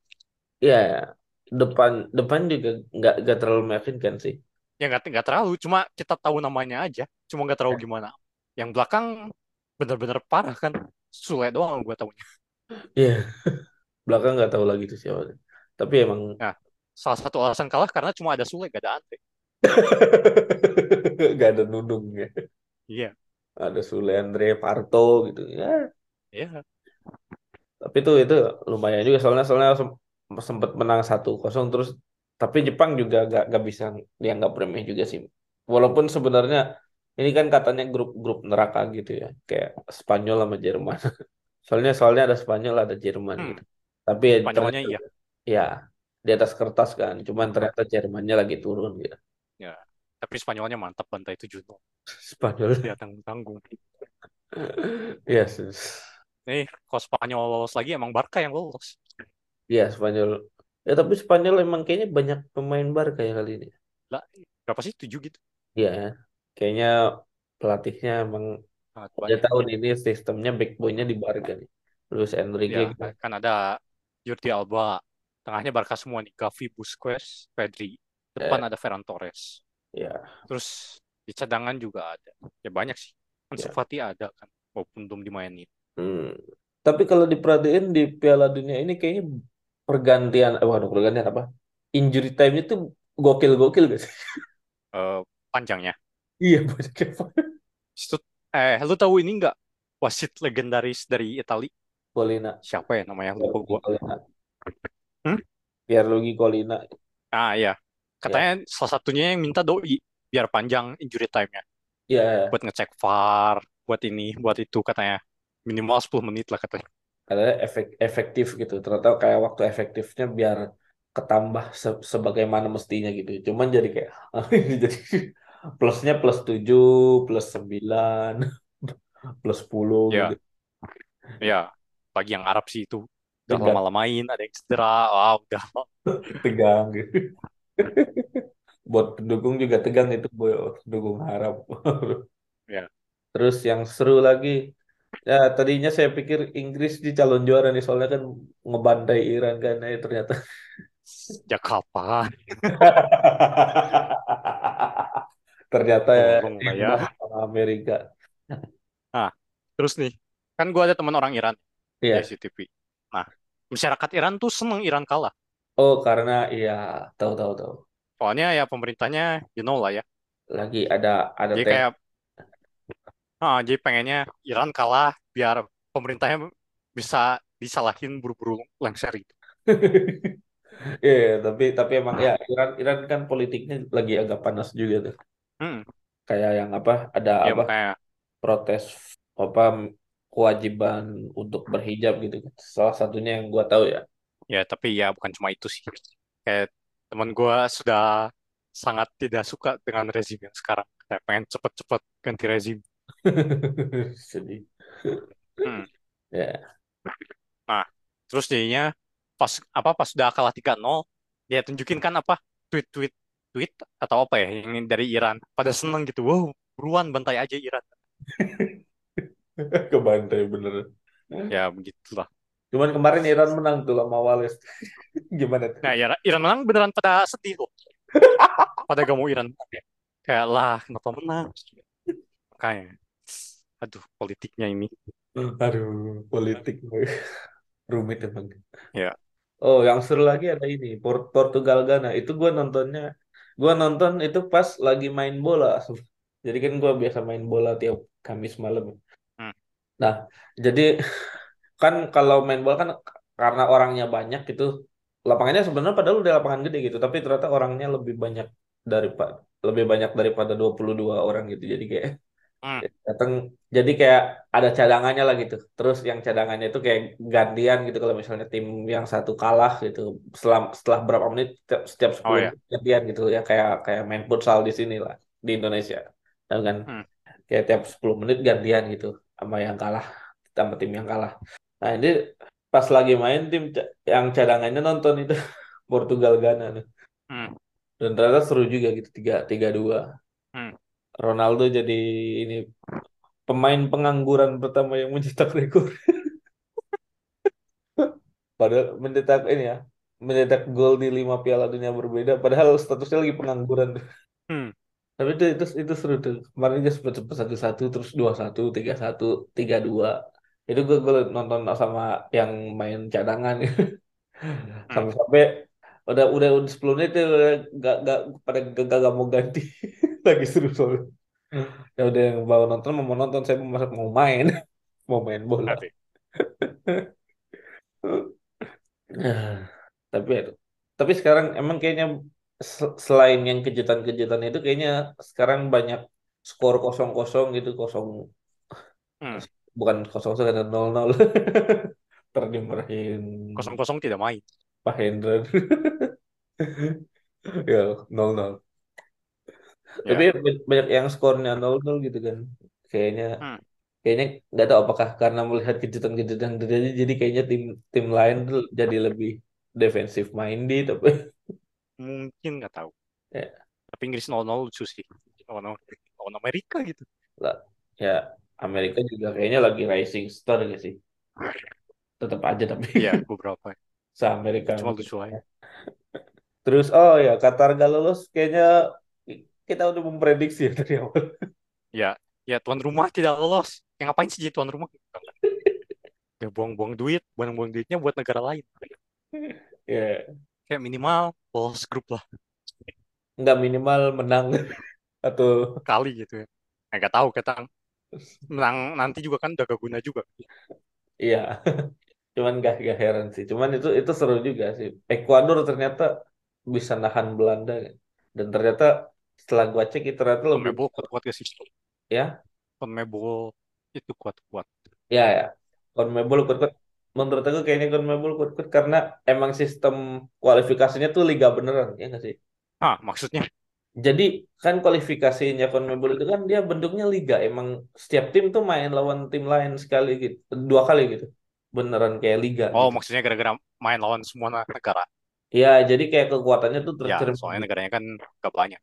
Iya depan depan juga nggak nggak terlalu meyakinkan sih Ya nggak nggak terlalu, cuma kita tahu namanya aja. Cuma nggak tahu gimana. Yang belakang bener-bener parah kan. Sule doang gua tahunya. Iya *laughs* belakang nggak tahu lagi tuh siapa tapi emang Nah, salah satu alasan kalah karena cuma ada Sule, gak ada Ante. nggak ada nudung *laughs* ya Iya, ada Sule Andre Parto gitu ya iya. tapi tuh itu lumayan juga soalnya soalnya sempat menang satu kosong terus tapi Jepang juga gak, gak bisa dianggap remeh juga sih walaupun sebenarnya ini kan katanya grup-grup neraka gitu ya kayak Spanyol sama Jerman *laughs* soalnya soalnya ada Spanyol ada Jerman Hmm. gitu tapi ya Spanyolnya iya. ya di atas kertas kan cuman ternyata Jermannya lagi turun gitu Ya. Tapi Spanyolnya mantap bantai 7-0. Spanyol Dia tanggung-tanggung. yes *laughs* Nih, kalau Spanyol lolos lagi emang Barca yang lolos. Ya Spanyol ya tapi Spanyol emang kayaknya banyak pemain Barca ya kali ini Lah, berapa sih? 7 gitu. Iya, kayaknya pelatihnya emang Sangat ya banyak. tahun ini sistemnya backbone-nya di Barca nih. Luis Enrique Ya, kan ada Jordi Alba. Tengahnya Barca semua nih. Gavi, Busquets, Pedri. Depan ada Ferran Torres. ya Terus di cadangan juga ada. Ya banyak sih. Ansu Ya. Fati ada kan. Walaupun belum dimainin. hmm. Tapi kalau diperhatiin di Piala Dunia ini kayaknya pergantian eh waduh pergantian apa? Injury time itu gokil-gokil gak sih? Eh, panjangnya. Iya *laughs* Situ, eh, lu tahu ini nggak? Wasit legendaris dari Itali. Colina. Siapa ya namanya? Lupa gua. Colina. Hmm? Pierluigi Colina. Ah iya. Katanya salah satunya yang minta doi. Biar panjang injury time-nya. Iya, Buat ngecek VAR. Buat ini, buat itu katanya. Minimal 10 menit lah katanya. Katanya efek efektif gitu. Ternyata kayak waktu efektifnya biar ketambah se- sebagaimana mestinya gitu. Cuman jadi kayak *laughs* jadi plusnya plus 7, plus 9, *laughs* plus 10 Ya. gitu. Ya, bagi yang Arab sih itu udah Tegang. lama-lama main, ada yang cedera, wah udah *laughs* Tegang gitu. buat pendukung juga tegang itu boy pendukung harap Ya, terus yang seru lagi ya tadinya saya pikir Inggris di calon juara nih soalnya kan ngebantai Iran kan eh, ternyata sejak kapan? *laughs* ternyata ya Tolong ya. Amerika Nah, terus nih, kan gue ada teman orang Iran di iya ICTV. Nah, masyarakat Iran tuh seneng Iran kalah. oh karena iya tahu tahu tahu Soalnya ya pemerintahnya, you know lah ya. lagi ada ada Jadi kayak, ah, jadi pengennya Iran kalah biar pemerintahnya bisa disalahin buru-buru lengser gitu. *laughs* Iya, iya, tapi tapi emang ya Iran Iran kan politiknya lagi agak panas juga tuh. Hmm, Kayak yang apa ada ya apa makanya, protes apa kewajiban untuk berhijab gitu kan. Salah satunya yang gua tahu ya. ya tapi ya bukan cuma itu sih. Kayak teman gue sudah sangat tidak suka dengan rezim yang sekarang. Kayak pengen cepet-cepet ganti rezim. *laughs* Sedih. Hmm. Ya. Nah, terus jadinya pas apa pas udah kalah 3-0, dia tunjukin kan apa tweet-tweet tweet atau apa ya yang dari Iran. Pada seneng gitu. Wow, buruan bantai aja Iran. *laughs* Kebantai bener. Ya begitulah. Cuman kemarin Iran menang tuh sama Wales. *laughs* Gimana tuh? Nah, ya, Iran menang beneran pada sedih loh. Pada gak mau Iran. Kayak lah, kenapa menang? Makanya, aduh politiknya ini. Aduh, politik *laughs* rumit emang. Ya, Oh, yang seru lagi ada ini, Port- Portugal Ghana. Itu gue nontonnya, gue nonton itu pas lagi main bola. *laughs* Jadi kan gue biasa main bola tiap Kamis malam. hmm, Nah, jadi *laughs* kan kalau main bola kan karena orangnya banyak gitu, lapangannya sebenarnya padahal udah lapangan gede gitu, tapi ternyata orangnya lebih banyak daripada lebih banyak daripada 22 orang gitu. Jadi kayak hmm. datang jadi kayak ada cadangannya lah gitu. Terus yang cadangannya itu kayak gantian gitu kalau misalnya tim yang satu kalah gitu. Setelah setelah berapa menit setiap, setiap Oh 10 ya, menit gantian gitu. Ya kayak kayak main futsal di sini lah di Indonesia. Tahu kan? Hmm, kayak tiap 10 menit gantian gitu sama yang kalah sama tim yang kalah. Nah ini pas lagi main tim yang cadangannya nonton itu *laughs* Portugal Ghana nih. hmm, dan ternyata seru juga gitu tiga tiga dua. Hmm. Ronaldo jadi ini pemain pengangguran pertama yang mencetak rekor. *laughs* Padahal mencetak ini ya, mencetak gol di lima Piala Dunia berbeda. Padahal statusnya lagi pengangguran. hmm. Tapi itu itu itu seru tuh. Kemarin dia sempat sempat satu satu terus dua satu tiga satu tiga dua. Itu gue gue nonton sama yang main cadangan *laughs* hmm. sampai sampai udah udah udah 10 menit udah gak, gak pada gak, gak, gak mau ganti lagi seru soalnya. Ya udah yang bawa nonton mau nonton saya mau mau main *laughs* mau main bola. Ah, *laughs* Tapi ya, tapi sekarang emang kayaknya se- selain yang kejutan-kejutan itu kayaknya sekarang banyak skor kosong kosong gitu kosong Hmm. bukan kosong kosong ada nol nol *laughs* terdimarahin Kosong-kosong tidak main. Pak Hendra ya nol nol tapi Ya, ba- banyak yang skornya nol nol gitu kan kayaknya hmm. kayaknya nggak tahu apakah karena melihat kejutan-kejutan terjadi jadi kayaknya tim tim lain tuh jadi lebih defensif minded tapi Mungkin nggak tahu. ya Tapi Inggris 0-0 lucu sih. 0-0 lawan Amerika gitu. lah ya Amerika juga kayaknya lagi rising star gak sih tetap aja tapi Iya, beberapa. se Amerika Cuma lucu aja. terus oh ya Qatar gak lolos kayaknya kita udah memprediksi ya dari awal Ya, ya tuan rumah tidak lolos. Yang ngapain sih jadi tuan rumah? Ya buang-buang duit, buang-buang duitnya buat negara lain. *laughs* ya Kayak minimal lolos grup lah nggak minimal menang *laughs* atau kali gitu ya. Eh, Nggak tahu kita menang nanti juga kan udah gak guna juga. iya *laughs* cuman gak, gak heran sih cuman itu itu seru juga sih Ekuador ternyata bisa nahan Belanda dan ternyata setelah gua cek itu ternyata lebih Conmebol kuat-kuat gak sih? ya Conmebol itu kuat-kuat. ya ya CONMEBOL kuat-kuat menurut aku kayaknya CONMEBOL kuat-kuat karena emang sistem kualifikasinya tuh liga beneran ya nggak sih Ah, maksudnya jadi kan kualifikasinya CONMEBOL itu kan dia bentuknya liga emang setiap tim tuh main lawan tim lain sekali gitu dua kali gitu beneran kayak liga oh gitu maksudnya gara-gara main lawan semua negara. Iya, jadi kayak kekuatannya tuh Ya, tercermin soalnya gitu. negaranya kan gak banyak.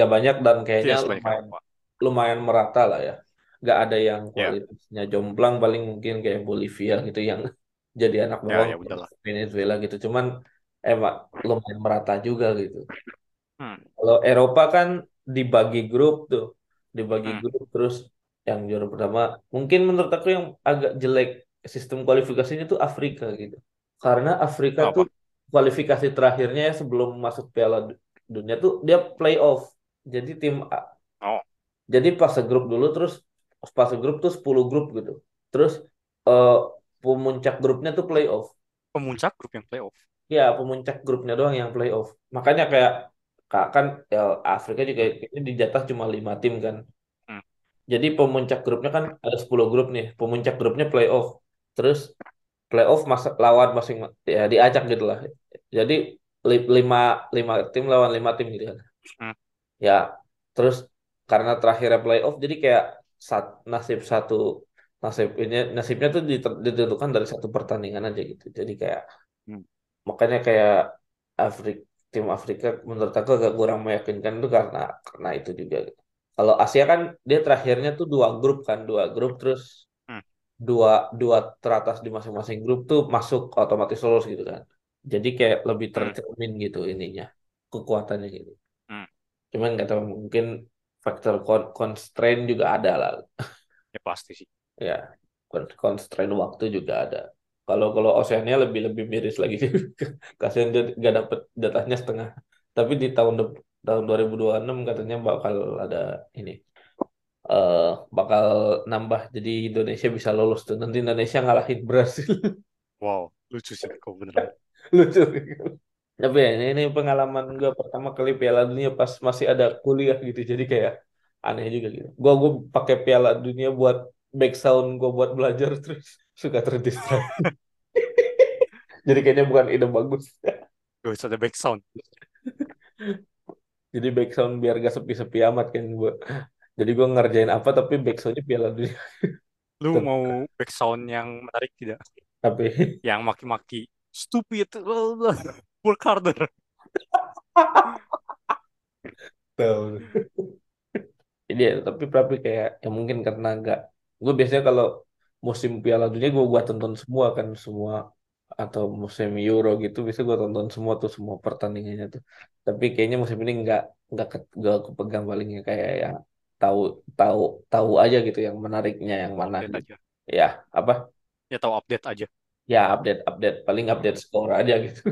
Gak banyak dan kayaknya lumayan lumayan merata lah ya. Gak ada yang Ya, kualitasnya jomplang paling mungkin kayak Bolivia gitu yang *laughs* jadi anak ya, bawang ya udah lah. Venezuela gitu. Cuman emang lumayan merata juga gitu. Hmm, Kalau Eropa kan dibagi grup tuh, dibagi hmm. grup terus yang juara pertama mungkin menurut aku yang agak jelek sistem kualifikasinya tuh Afrika gitu. Karena Afrika tuh Apa? kualifikasi terakhirnya ya sebelum masuk Piala Dunia tuh dia playoff. Jadi tim A- Oh, jadi fase grup dulu terus fase grup tuh 10 grup gitu. Terus eh pemuncak grupnya tuh playoff. pemuncak grup yang playoff. Ya, pemuncak grupnya doang yang playoff. Makanya kayak kak kan ya, Afrika juga kayaknya dijatah cuma lima tim kan. Hmm, Jadi pemuncak grupnya kan ada 10 grup nih. Pemuncak grupnya playoff. Terus playoff masa lawan masing ya diacak gitu lah. Jadi lima lima tim lawan lima tim gitu kan. hmm. Ya, terus karena terakhirnya playoff jadi kayak sat, nasib satu nasib ini nasibnya tuh ditentukan dari satu pertandingan aja gitu. Jadi kayak hmm. makanya kayak Afrika tim Afrika menurut aku agak kurang meyakinkan itu karena karena itu juga gitu. Kalau Asia kan dia terakhirnya tuh dua grup kan dua grup terus Hmm, dua dua teratas di masing-masing grup tuh masuk otomatis lolos gitu kan. Jadi kayak lebih hmm, tercermin gitu ininya kekuatannya gitu. hmm. Cuman nggak tahu mungkin faktor con- constraint juga ada lah Ya pasti sih. *laughs* ya con- constraint waktu juga ada. Kalau kalau Oceania lebih lebih miris lagi *laughs* kasihan dia nggak dapet jatahnya setengah. Tapi di tahun tahun 2026 katanya bakal ada ini eh bakal nambah jadi Indonesia bisa lolos tuh. Nanti Indonesia ngalahin Brasil. *laughs* Wow, lucu sih kau beneran. Lucu. Tapi ya, ini, ini pengalaman gue pertama kali Piala Dunia pas masih ada kuliah gitu. Jadi kayak aneh juga gitu. Gue gue pakai Piala Dunia buat back sound gue buat belajar terus suka terdistraksi. *laughs* Jadi kayaknya bukan ide bagus. Usah ada back sound. Jadi back sound biar gak sepi-sepi amat kan gue. Jadi gue ngerjain apa tapi back soundnya Piala Dunia. Lu mau back sound yang menarik tidak? Tapi Yang maki-maki stupid, *laughs* work harder. tahu. Jadi ya, tapi tapi kayak ya mungkin karena nggak gue biasanya kalau musim Piala Dunia gue gua tonton semua kan semua atau musim Euro gitu bisa gue tonton semua tuh semua pertandingannya tuh. Tapi kayaknya musim ini nggak nggak ke, nggak kepegang palingnya kayak yang tahu tahu tahu aja gitu yang menariknya yang mana update aja. Ya apa? Ya tahu update aja. Ya update update paling update skor aja gitu.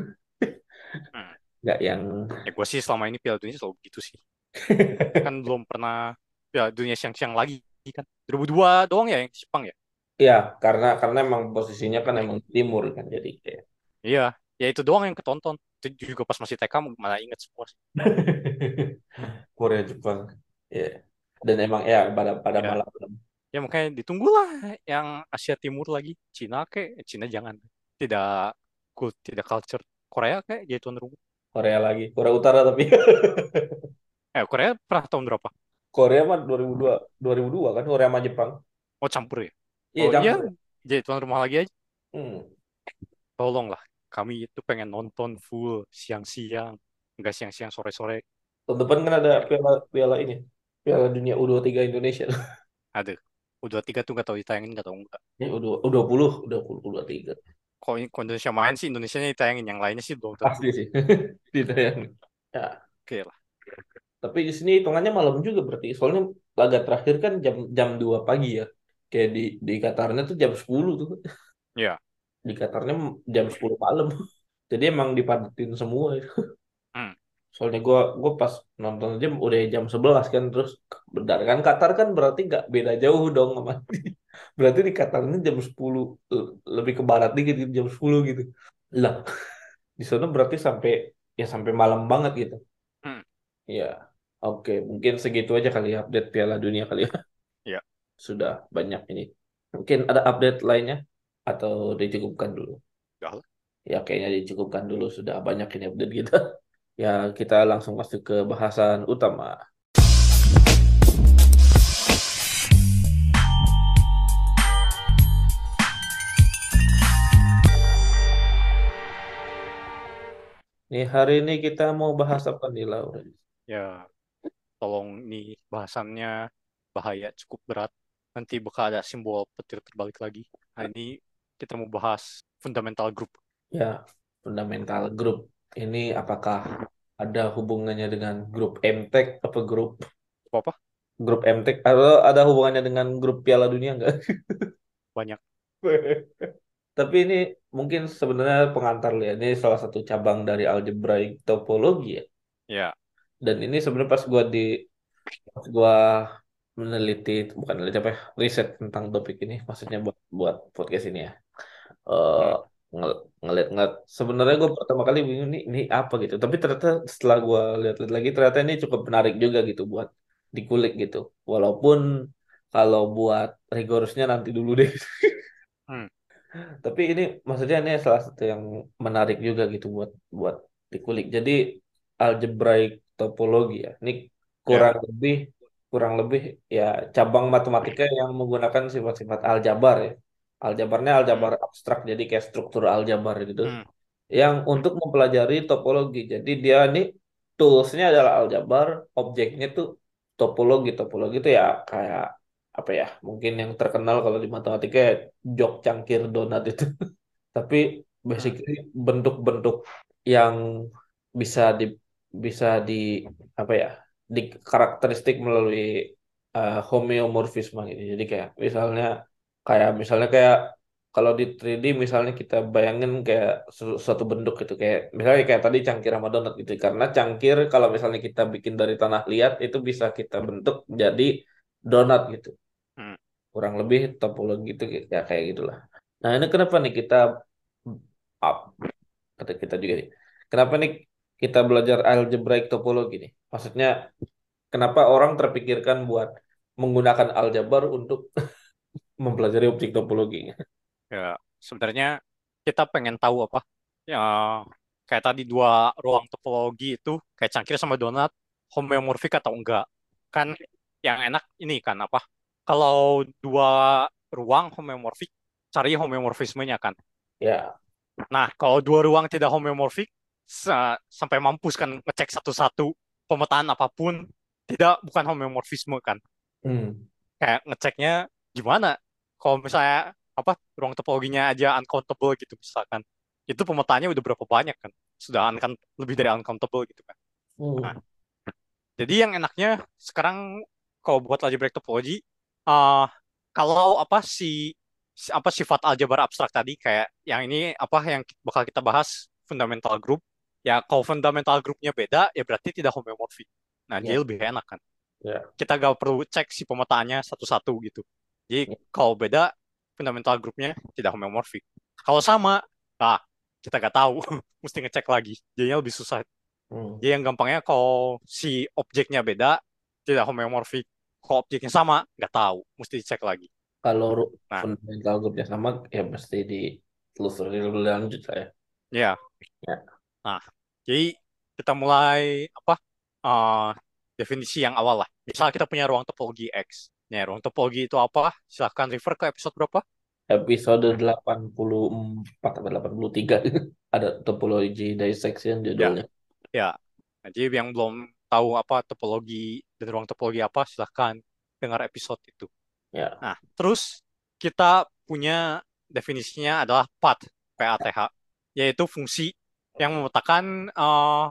Hmm. Nggak yang Ya gue sih selama ini Piala Dunia selalu gitu sih. *laughs* Kan belum pernah Piala Dunia siang-siang lagi kan. 2002 doang ya yang Jepang ya. ya karena karena emang posisinya kan emang timur kan jadi kayak Iya, ya itu doang yang ketonton. Itu juga pas masih TK mana inget semua sih. *laughs* Korea Jepang ya dan emang ya pada pada Ya, malam ya makanya ditunggulah yang Asia Timur lagi. Cina ke eh, Cina jangan. Tidak cool tidak culture. Korea kayak jadi tuan rumah. Korea lagi. Korea Utara tapi. *laughs* Eh Korea pernah tahun berapa? Korea mah 2002 2002 kan Korea sama Jepang. Oh campur ya? Iya oh, campur iya, ya. jadi tuan rumah lagi aja. Hmm. tolonglah kami itu pengen nonton full siang-siang. Enggak siang-siang sore-sore. Tahun depan kan ada piala piala ini. Piala dunia U23 Indonesia. *laughs* Aduh. U23 tuh gak tau ditayangin gak tau enggak. Ini U20, U20, U23. Kalau Indonesia main sih Indonesia nya ditayangin, yang lainnya sih belum tahu. Pasti sih, *laughs* ditayangin. Ya. Oke okay lah. Tapi di sini hitungannya malam juga berarti. Soalnya laga terakhir kan jam jam 2 pagi ya. Kayak di di Katarnya tuh jam 10 tuh. Iya. Di Katarnya jam 10 malam. Jadi emang dipadetin semua itu. Soalnya gua gua pas nonton jam udah jam 11 kan terus berdasarkan Qatar kan berarti nggak beda jauh dong sama *laughs* berarti di Qatar ini jam 10 le- lebih ke barat dikit gitu, jam 10 gitu. Lah *laughs* di sana berarti sampai ya sampai malam banget gitu. Hmm. ya oke mungkin segitu aja kali ya update Piala Dunia kali ya. Ya. *laughs* sudah banyak ini. Mungkin ada update lainnya atau dicukupkan dulu? Ya kayaknya dicukupkan dulu sudah banyak ini update kita ya kita langsung masuk ke bahasan utama Nih hari ini kita mau bahas apa nih, Laura? Ya, tolong nih bahasannya bahaya cukup berat. Nanti bakal ada simbol petir terbalik lagi. Nah, ini kita mau bahas fundamental group. Ya, fundamental group. Ini apakah ada hubungannya dengan grup MTech apa grup Apa-apa? grup MTech atau ada hubungannya dengan grup Piala Dunia enggak? *laughs* Banyak. *laughs* Tapi ini mungkin sebenarnya pengantar ya. Ini salah satu cabang dari algebraic topologi ya. Ya, Dan ini sebenarnya pas gua di pas gua meneliti bukan meneliti apa ya, riset tentang topik ini maksudnya buat buat podcast ini ya. hmm, ng ngeliat-ngeliat sebenarnya gue pertama kali bingung ini ini apa gitu. Tapi ternyata setelah gue lihat-lihat lagi ternyata ini cukup menarik juga gitu buat dikulik gitu. Walaupun kalau buat rigorusnya nanti dulu deh. Hmm, *laughs* tapi ini maksudnya ini salah satu yang menarik juga gitu buat buat dikulik. Jadi algebraic topologi ya. Ini ya, kurang lebih kurang lebih ya cabang matematika yang menggunakan sifat-sifat aljabar ya aljabarnya hmm, aljabar abstrak jadi kayak struktur aljabar gitu. Hmm, yang untuk mempelajari topologi jadi dia ini toolsnya adalah aljabar objeknya tuh topologi. Topologi itu ya kayak apa ya mungkin yang terkenal kalau di matematika ya jok cangkir donat itu. *laughs* Tapi hmm, basically bentuk-bentuk yang bisa di bisa di apa ya di karakteristik melalui uh, homeomorfisme gitu. Jadi kayak misalnya kayak misalnya kayak kalau di 3D misalnya kita bayangin kayak su- suatu bentuk gitu kayak misalnya kayak tadi cangkir sama donat gitu. Karena cangkir kalau misalnya kita bikin dari tanah liat itu bisa kita bentuk jadi donat gitu. Hmm. kurang lebih topologi itu ya kayak gitulah. Nah ini kenapa nih kita up? Kata kita juga nih. Kenapa nih kita belajar algebraic topologi nih? Maksudnya kenapa orang terpikirkan buat menggunakan aljabar untuk *laughs* mempelajari objek topologi Ya, sebenarnya kita pengen tahu apa? Ya, kayak tadi dua ruang topologi itu kayak cangkir sama donat homeomorfik atau enggak? Kan yang enak ini kan apa? Kalau dua ruang homeomorfik, cari homeomorfismenya kan. ya Nah, kalau dua ruang tidak homeomorfik, sa- sampai mampus kan ngecek satu-satu pemetaan apa pun, tidak bukan homeomorfisme kan. hmm. Kayak ngeceknya gimana? Kalau misalnya apa ruang topologinya aja uncountable gitu misalkan, itu pemetaannya udah berapa banyak kan? Sudah uncount lebih dari uncountable gitu kan. Nah, Hmm. jadi yang enaknya sekarang kalau buat algebraic topologi, uh, kalau apa si si- apa sifat aljabar abstrak tadi kayak yang ini apa yang bakal kita bahas fundamental group ya kalau fundamental groupnya beda ya berarti tidak homeomorphic nah ya dia lebih enak kan ya kita gak perlu cek si pemetaannya satu-satu gitu jadi kalau beda fundamental groupnya tidak homeomorphic kalau sama nah kita gak tahu. *laughs* Mesti ngecek lagi. Jadinya lebih susah. Hmm. jadi yang gampangnya kalau si objeknya beda tidak homeomorphic kalau objeknya sama nggak tahu. Mesti dicek lagi. Kalau nah. fundamental groupnya sama ya mesti ditelusuri lebih lanjut lah ya. Ya ya. Nah, jadi kita mulai apa eh, definisi yang awal lah. Misal kita punya ruang topologi X. Ruang topologi itu apa? Silahkan refer ke episode berapa? episode 84 atau 83 ada topologi dissection Ya, judulnya ya. Nah, jadi yang belum tahu apa topologi dan ruang topologi apa, silahkan dengar episode itu. ya Nah, terus kita punya definisinya adalah path, PATH, yaitu fungsi yang memetakan eh,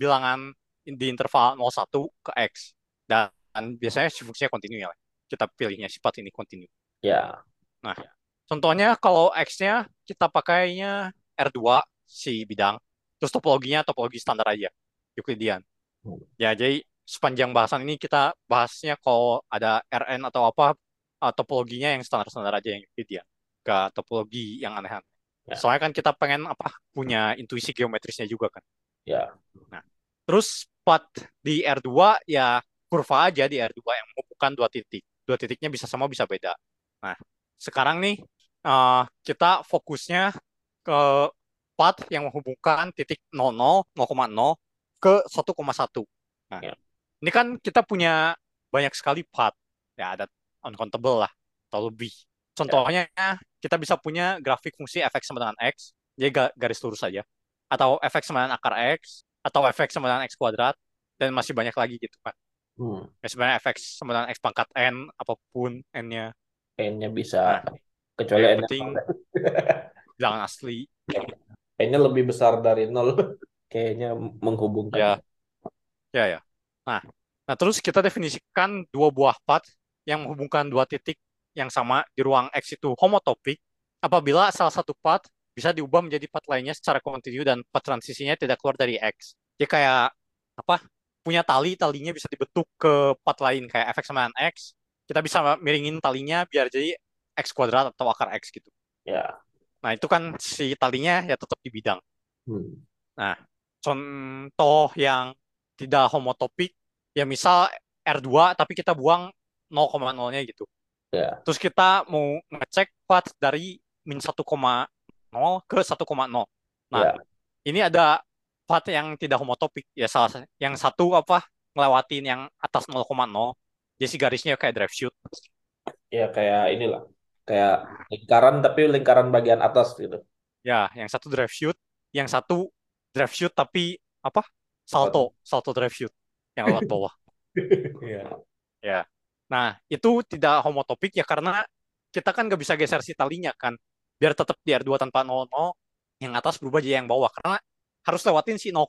bilangan di interval 01 ke X. Dan, biasanya si fungsinya kontinu ya. Kita pilihnya sifat ini kontinu. ya Nah, contohnya kalau X-nya kita pakainya R2 si bidang, terus topologinya topologi standar aja, Euclidean. Ya, jadi sepanjang bahasan ini kita bahasnya kalau ada Rn atau apa, uh, topologinya yang standar-standar aja yang Euclidean, gak topologi yang aneh-aneh. ya Soalnya kan kita pengen apa punya intuisi geometrisnya juga kan. ya Nah, terus part di R2 ya kurva aja di R2 yang menghubungkan dua titik. Dua titiknya bisa sama bisa beda. Nah, sekarang nih uh, kita fokusnya ke part yang menghubungkan titik 00, 0,0 ke 1,1. Nah, ya ini kan kita punya banyak sekali part. Ya, ada uncountable lah, atau lebih. ya Contohnya, kita bisa punya grafik fungsi fx sama dengan x, jadi ga- garis lurus saja. atau fx sama dengan akar x atau fx sama dengan x kuadrat dan masih banyak lagi gitu kan. Hmm. Ya sebenarnya sama dengan x pangkat n apa pun n-nya. N-nya bisa Nah, kecuali yang N-nya penting bilangan *laughs* asli. N-nya lebih besar dari nol *laughs* kayaknya menghubungkan. Ya, ya, ya. Nah, nah terus kita definisikan dua buah path yang menghubungkan dua titik yang sama di ruang X itu homotopik apabila salah satu path bisa diubah menjadi path lainnya secara kontinu dan path transisinya tidak keluar dari X. Dia kayak apa? Punya tali, talinya bisa dibentuk ke path lain kayak fx sama X. Kita bisa miringin talinya biar jadi X kuadrat atau akar X gitu. Ya. Nah, itu kan si talinya ya tetap di bidang. Hmm. Nah, contoh yang tidak homotopik, ya misal R2 tapi kita buang 0,0-nya gitu. Ya. Terus kita mau ngecek path dari min 1,0 ke 1,0. Nah, Ya. ini ada path yang tidak homotopik. Ya salah sa- yang satu apa ngelewatin yang atas 0,0. Jadi si garisnya kayak drive shoot. Ya kayak inilah. Kayak lingkaran tapi lingkaran bagian atas gitu. Ya, yang satu drive shoot, yang satu drive shoot tapi apa? Salto, salto drive shoot yang lewat bawah. *laughs* Iya. Ya. Nah, itu tidak homotopik ya karena kita kan nggak bisa geser si talinya kan. Biar tetap di R2 tanpa 00, yang atas berubah jadi yang bawah. Karena harus lewatin si 0,0.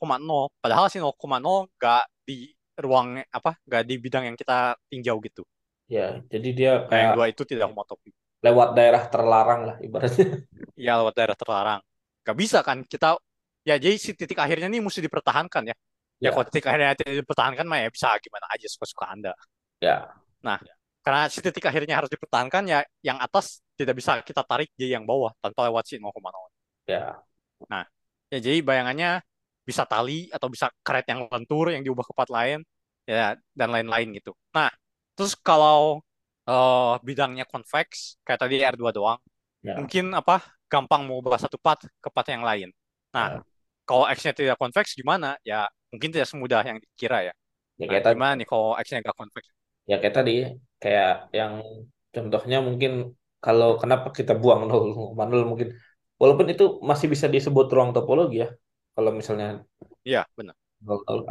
Padahal si 0,0 nggak di ruang apa? Nggak di bidang yang kita tinjau gitu. Ya, jadi dia Nah, yang kayak dua itu tidak homotopik. lewat daerah terlarang lah ibaratnya. Ya lewat daerah terlarang. Nggak bisa kan kita ya jadi si titik akhirnya nih mesti dipertahankan ya. Ya, Ya. kalau titik akhirnya tidak dipertahankan mah ya bisa gimana aja suka-suka Anda. Ya. Nah, karena si titik akhirnya harus dipertahankan ya yang atas tidak bisa kita tarik jadi yang bawah tanpa lewat si 0,0. Ya. Ya jadi bayangannya bisa tali atau bisa karet yang lentur yang diubah ke part lain ya dan lain-lain gitu. Nah, terus kalau eh, bidangnya convex kayak tadi R2 doang, Ya. mungkin apa gampang mau ubah satu part ke part yang lain. Nah, Ya. kalau X-nya tidak convex gimana? Ya mungkin tidak semudah yang dikira ya. Ya Nah, kayak tadi. gimana nih kalau X-nya nggak convex? Ya kayak tadi kayak yang contohnya mungkin kalau kenapa kita buang 0,0 mungkin walaupun itu masih bisa disebut ruang topologi ya. Kalau misalnya Iya, benar.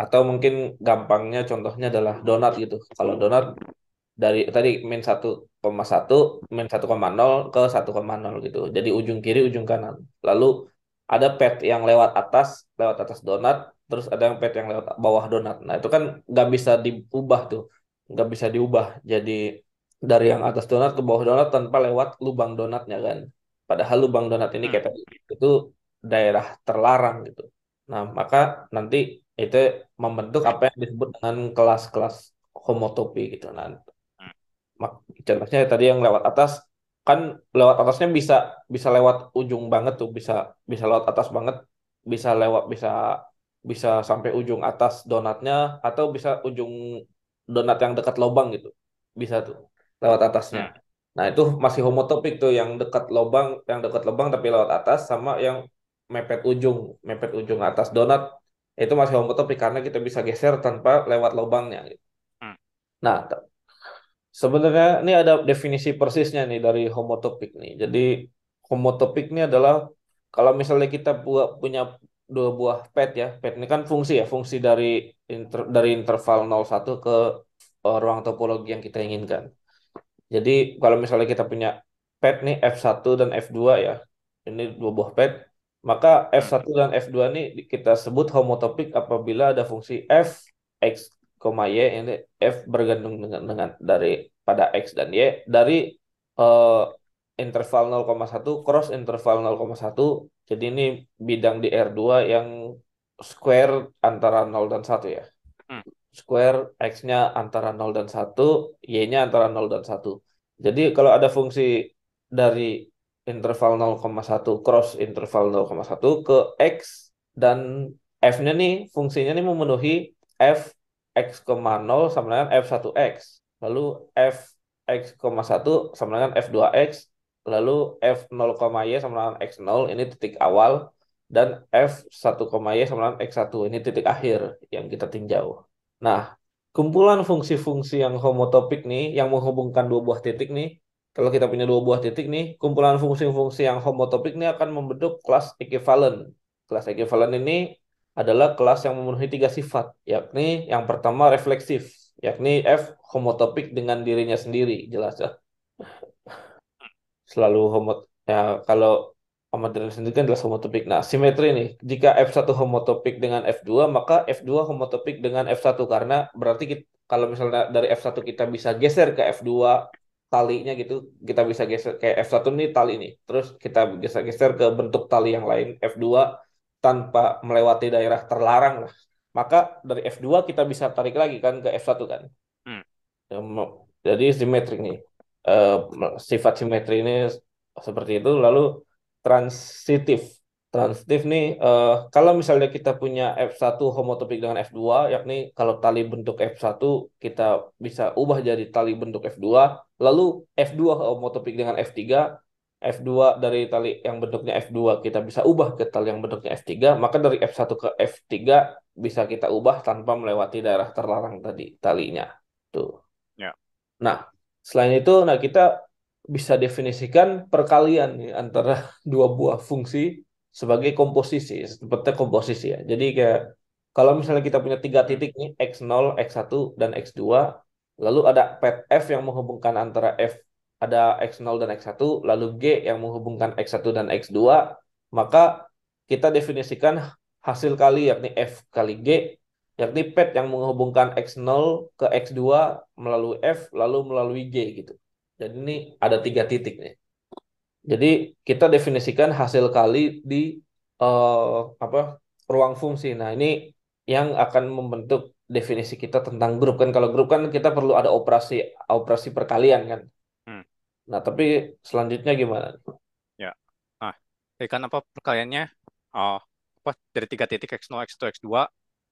atau mungkin gampangnya contohnya adalah donat gitu. Kalau donat dari tadi min 1,1 min 1,0 ke 1,0 gitu. Jadi ujung kiri ujung kanan. Lalu ada pad yang lewat atas, lewat atas donat, terus ada yang pad yang lewat bawah donat. Nah, itu kan nggak bisa diubah tuh. Nggak bisa diubah. Jadi dari yang atas donat ke bawah donat tanpa lewat lubang donatnya kan. Padahal lubang donat ini Hmm. kayak tadi, itu daerah terlarang gitu. Nah, maka nanti itu membentuk apa yang disebut dengan kelas-kelas homotopi gitu. Nah, Hmm. contohnya tadi yang lewat atas kan lewat atasnya bisa bisa lewat ujung banget tuh, bisa bisa lewat atas banget, bisa lewat bisa bisa sampai ujung atas donatnya atau bisa ujung donat yang dekat lubang gitu. Bisa tuh lewat atasnya. Nah, itu masih homotopik tuh yang dekat lubang, yang dekat lubang tapi lewat atas sama yang mepet ujung, mepet ujung atas donat itu masih homotopik karena kita bisa geser tanpa lewat lubangnya. gitu. Hmm. Nah, sebenarnya ini ada definisi persisnya nih dari homotopik nih. Jadi homotopik ini adalah kalau misalnya kita buat punya dua buah pad ya, pad ini kan fungsi ya, fungsi dari inter- dari interval 01 ke eh, ruang topologi yang kita inginkan. Jadi kalau misalnya kita punya pad nih F1 dan F2 ya, ini dua buah pad, maka F1 dan F2 ini kita sebut homotopik apabila ada fungsi F, X, Y, ini F bergantung dengan, dengan dari pada X dan Y dari eh, interval 0,1 cross interval 0,1. Jadi ini bidang di R2 yang square antara 0 dan 1 ya. Hmm. Square X-nya antara 0 dan 1, Y-nya antara 0 dan 1. Jadi kalau ada fungsi dari interval 0,1 cross interval 0,1 ke X dan F-nya nih fungsinya nih memenuhi F X,0 sama dengan F1X. Lalu F X,1 sama dengan F2X. Lalu F0,Y sama dengan X0 ini titik awal. Dan F1,Y sama dengan X1 ini titik akhir yang kita tinjau. Nah, kumpulan fungsi-fungsi yang homotopik nih, yang menghubungkan dua buah titik nih, kalau kita punya dua buah titik nih, kumpulan fungsi-fungsi yang homotopik nih akan membentuk kelas equivalent. Kelas equivalent ini adalah kelas yang memenuhi tiga sifat, yakni yang pertama refleksif, yakni F homotopik dengan dirinya sendiri, jelas ya. Selalu homot ya kalau dirinya sendiri kan jelas homotopik. Nah, simetri nih, jika F1 homotopik dengan F2, maka F2 homotopik dengan F1 karena berarti kita, kalau misalnya dari F1 kita bisa geser ke F2 talinya gitu, kita bisa geser kayak F1 nih tali ini. Terus kita geser-geser ke bentuk tali yang lain F2 tanpa melewati daerah terlarang lah. Maka dari F2 kita bisa tarik lagi kan ke F1 kan. Hmm. Jadi simetri nih. Eh, sifat simetri ini seperti itu. Lalu transitif. Transitif nih, eh, kalau misalnya kita punya F1 homotopik dengan F2, yakni kalau tali bentuk F1 kita bisa ubah jadi tali bentuk F2, lalu F2 homotopik dengan F3, F2 dari tali yang bentuknya F2 kita bisa ubah ke tali yang bentuknya F3, maka dari F1 ke F3 bisa kita ubah tanpa melewati daerah terlarang tadi talinya. Tuh. Ya. Nah, selain itu, nah kita bisa definisikan perkalian nih, antara *laughs* dua buah fungsi sebagai komposisi, seperti komposisi ya. Jadi kayak kalau misalnya kita punya tiga titik nih, X0, X1, dan X2, lalu ada pet F yang menghubungkan antara F ada X0 dan X1, lalu G yang menghubungkan X1 dan X2, maka kita definisikan hasil kali yakni F kali G, yakni pet yang menghubungkan X0 ke X2 melalui F, lalu melalui G gitu. Jadi ini ada tiga titik nih. Jadi kita definisikan hasil kali di uh, apa ruang fungsi. Nah ini yang akan membentuk definisi kita tentang grup kan. Kalau grup kan kita perlu ada operasi operasi perkalian kan. Hmm. Nah tapi selanjutnya gimana? Ya, nah, kan apa perkaliannya? Oh, apa dari tiga titik x0, x2, x2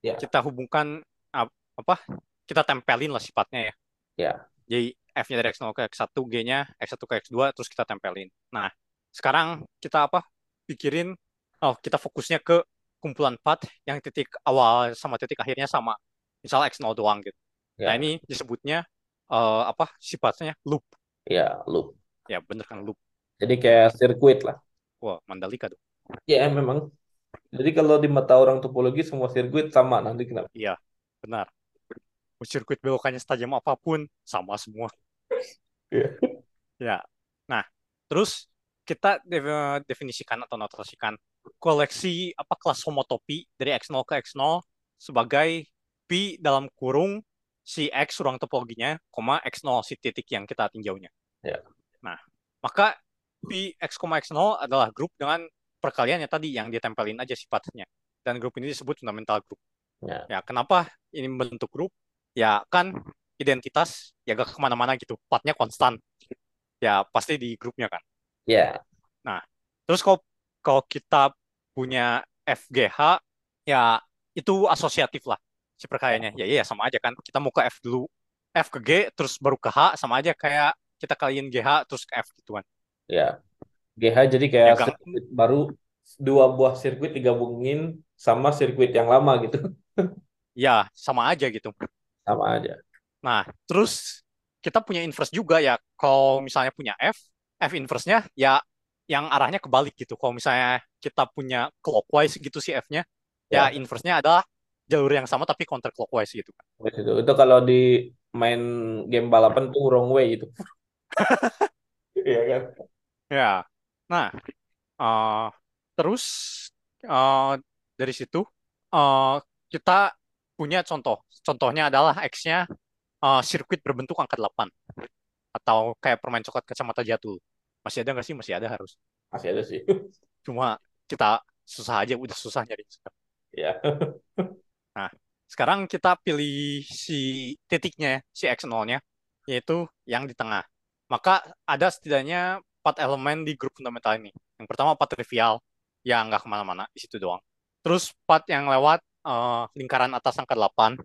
ya. kita hubungkan apa? Kita tempelin lah sifatnya ya. Ya. Jadi F-nya dari X0 ke X1, G-nya X1 ke X2, terus kita tempelin. Nah, sekarang kita apa? Pikirin, oh kita fokusnya ke kumpulan part yang titik awal sama titik akhirnya sama. Misal X0 doang gitu. Ya. Nah, ini disebutnya uh, apa? Sifatnya loop. Ya, loop. Ya, bener kan loop. Jadi kayak sirkuit lah. Wah, Mandalika tuh. Ya, memang. Jadi kalau di mata orang topologi semua sirkuit sama nanti kenapa? Iya, benar. Sirkuit belokannya setajam apa pun sama semua. Yeah. Ya. Nah, terus kita definisikan atau notasikan koleksi apa kelas homotopi dari X0 ke X0 sebagai P dalam kurung si X ruang topologinya, koma X0 si titik yang kita tinjaunya. Yeah. Nah, maka P X, X0 adalah grup dengan perkaliannya tadi yang ditempelin aja sifatnya. Dan grup ini disebut fundamental group. Yeah. Ya, kenapa ini bentuk grup? Ya, kan identitas ya gak ke mana-mana gitu. Partnya konstan. Ya pasti di grupnya kan. Ya. Yeah. nah terus kalau kalau kita punya FGH ya itu asosiatif lah si perkayanya. Ya iya sama aja kan. Kita mau ke F dulu. F ke G terus baru ke H sama aja kayak kita kalian GH terus ke F gitu kan. Ya. GH jadi kayak ya, sirkuit baru dua buah sirkuit digabungin sama sirkuit yang lama gitu. *laughs* Ya sama aja gitu sama aja Nah, terus kita punya inverse juga ya. Kalau misalnya punya F, F inverse-nya ya yang arahnya kebalik gitu. Kalau misalnya kita punya clockwise gitu si F-nya, ya, ya inverse-nya adalah jalur yang sama tapi counter clockwise gitu kan. Itu, itu kalau di main game balapan tuh wrong way gitu. *laughs* Iya kan? Ya. Nah, uh, terus uh, dari situ uh, kita punya contoh. Contohnya adalah X-nya uh, sirkuit berbentuk angka 8 atau kayak permain coklat kacamata jatuh. Masih ada nggak sih? Masih ada harus. Masih ada sih. *laughs* Cuma kita susah aja udah susah nyari ya *laughs* nah sekarang kita pilih si titiknya si x0-nya yaitu yang di tengah. Maka ada setidaknya empat elemen di grup fundamental ini. Yang pertama part trivial. Yang nggak ke mana-mana. Di situ doang. Terus part yang lewat uh, lingkaran atas angka 8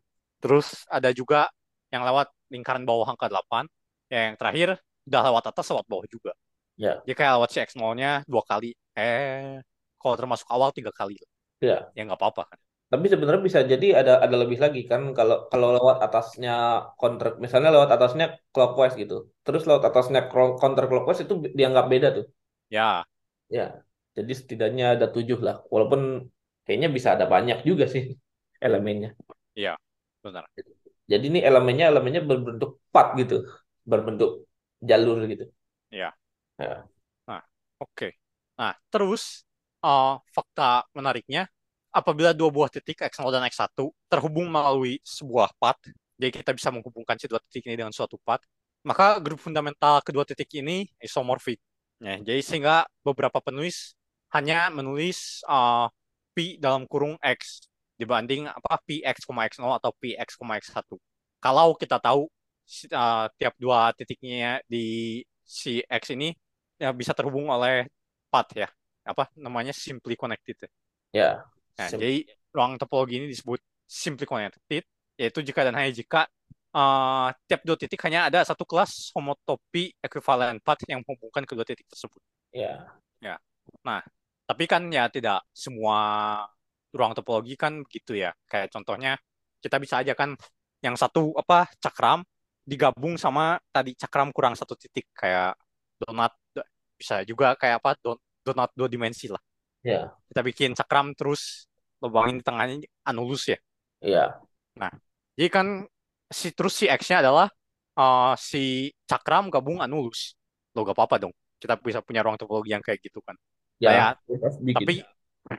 terus ada juga yang lewat lingkaran bawah angka 8, yang terakhir udah lewat atas lewat bawah juga. Ya. Jadi kayak lewat si X0-nya dua kali. Eh, kalau termasuk awal tiga kali. Ya. Ya nggak apa-apa kan. Tapi sebenarnya bisa jadi ada ada lebih lagi kan kalau kalau lewat atasnya counter misalnya lewat atasnya clockwise gitu. Terus lewat atasnya counter clockwise itu dianggap beda tuh. Ya. Ya. Jadi setidaknya ada tujuh lah. Walaupun kayaknya bisa ada banyak juga sih elemennya. Iya, benar. Jadi ini elemennya elemennya berbentuk part gitu, berbentuk jalur gitu. Iya. Ya, Nah, oke. Nah, terus uh, fakta menariknya, apabila dua buah titik X0 dan X1 terhubung melalui sebuah path, jadi kita bisa menghubungkan si dua titik ini dengan suatu path, maka grup fundamental kedua titik ini isomorfik. Ya, jadi sehingga beberapa penulis hanya menulis uh, P dalam kurung X dibanding apa Px, X0 atau Px, X1. Kalau kita tahu uh, tiap dua titiknya di si X ini ya bisa terhubung oleh path ya apa namanya simply connected ya. ya. Nah, Sim- jadi ruang topologi ini disebut simply connected yaitu jika dan hanya jika uh, tiap dua titik hanya ada satu kelas homotopi equivalent path yang menghubungkan kedua titik tersebut. ya, Ya. Nah, tapi kan ya tidak semua ruang topologi kan gitu ya. Kayak contohnya kita bisa aja kan yang satu apa cakram digabung sama tadi cakram kurang satu titik kayak donat bisa juga kayak apa don, donat dua dimensi lah. ya, Kita bikin cakram terus lubangin di tengahnya anulus ya. ya, Jadi kan si terus si X-nya adalah uh, si cakram gabung anulus. Lo gak apa-apa dong. Kita bisa punya ruang topologi yang kayak gitu kan. Ya. Ya, tapi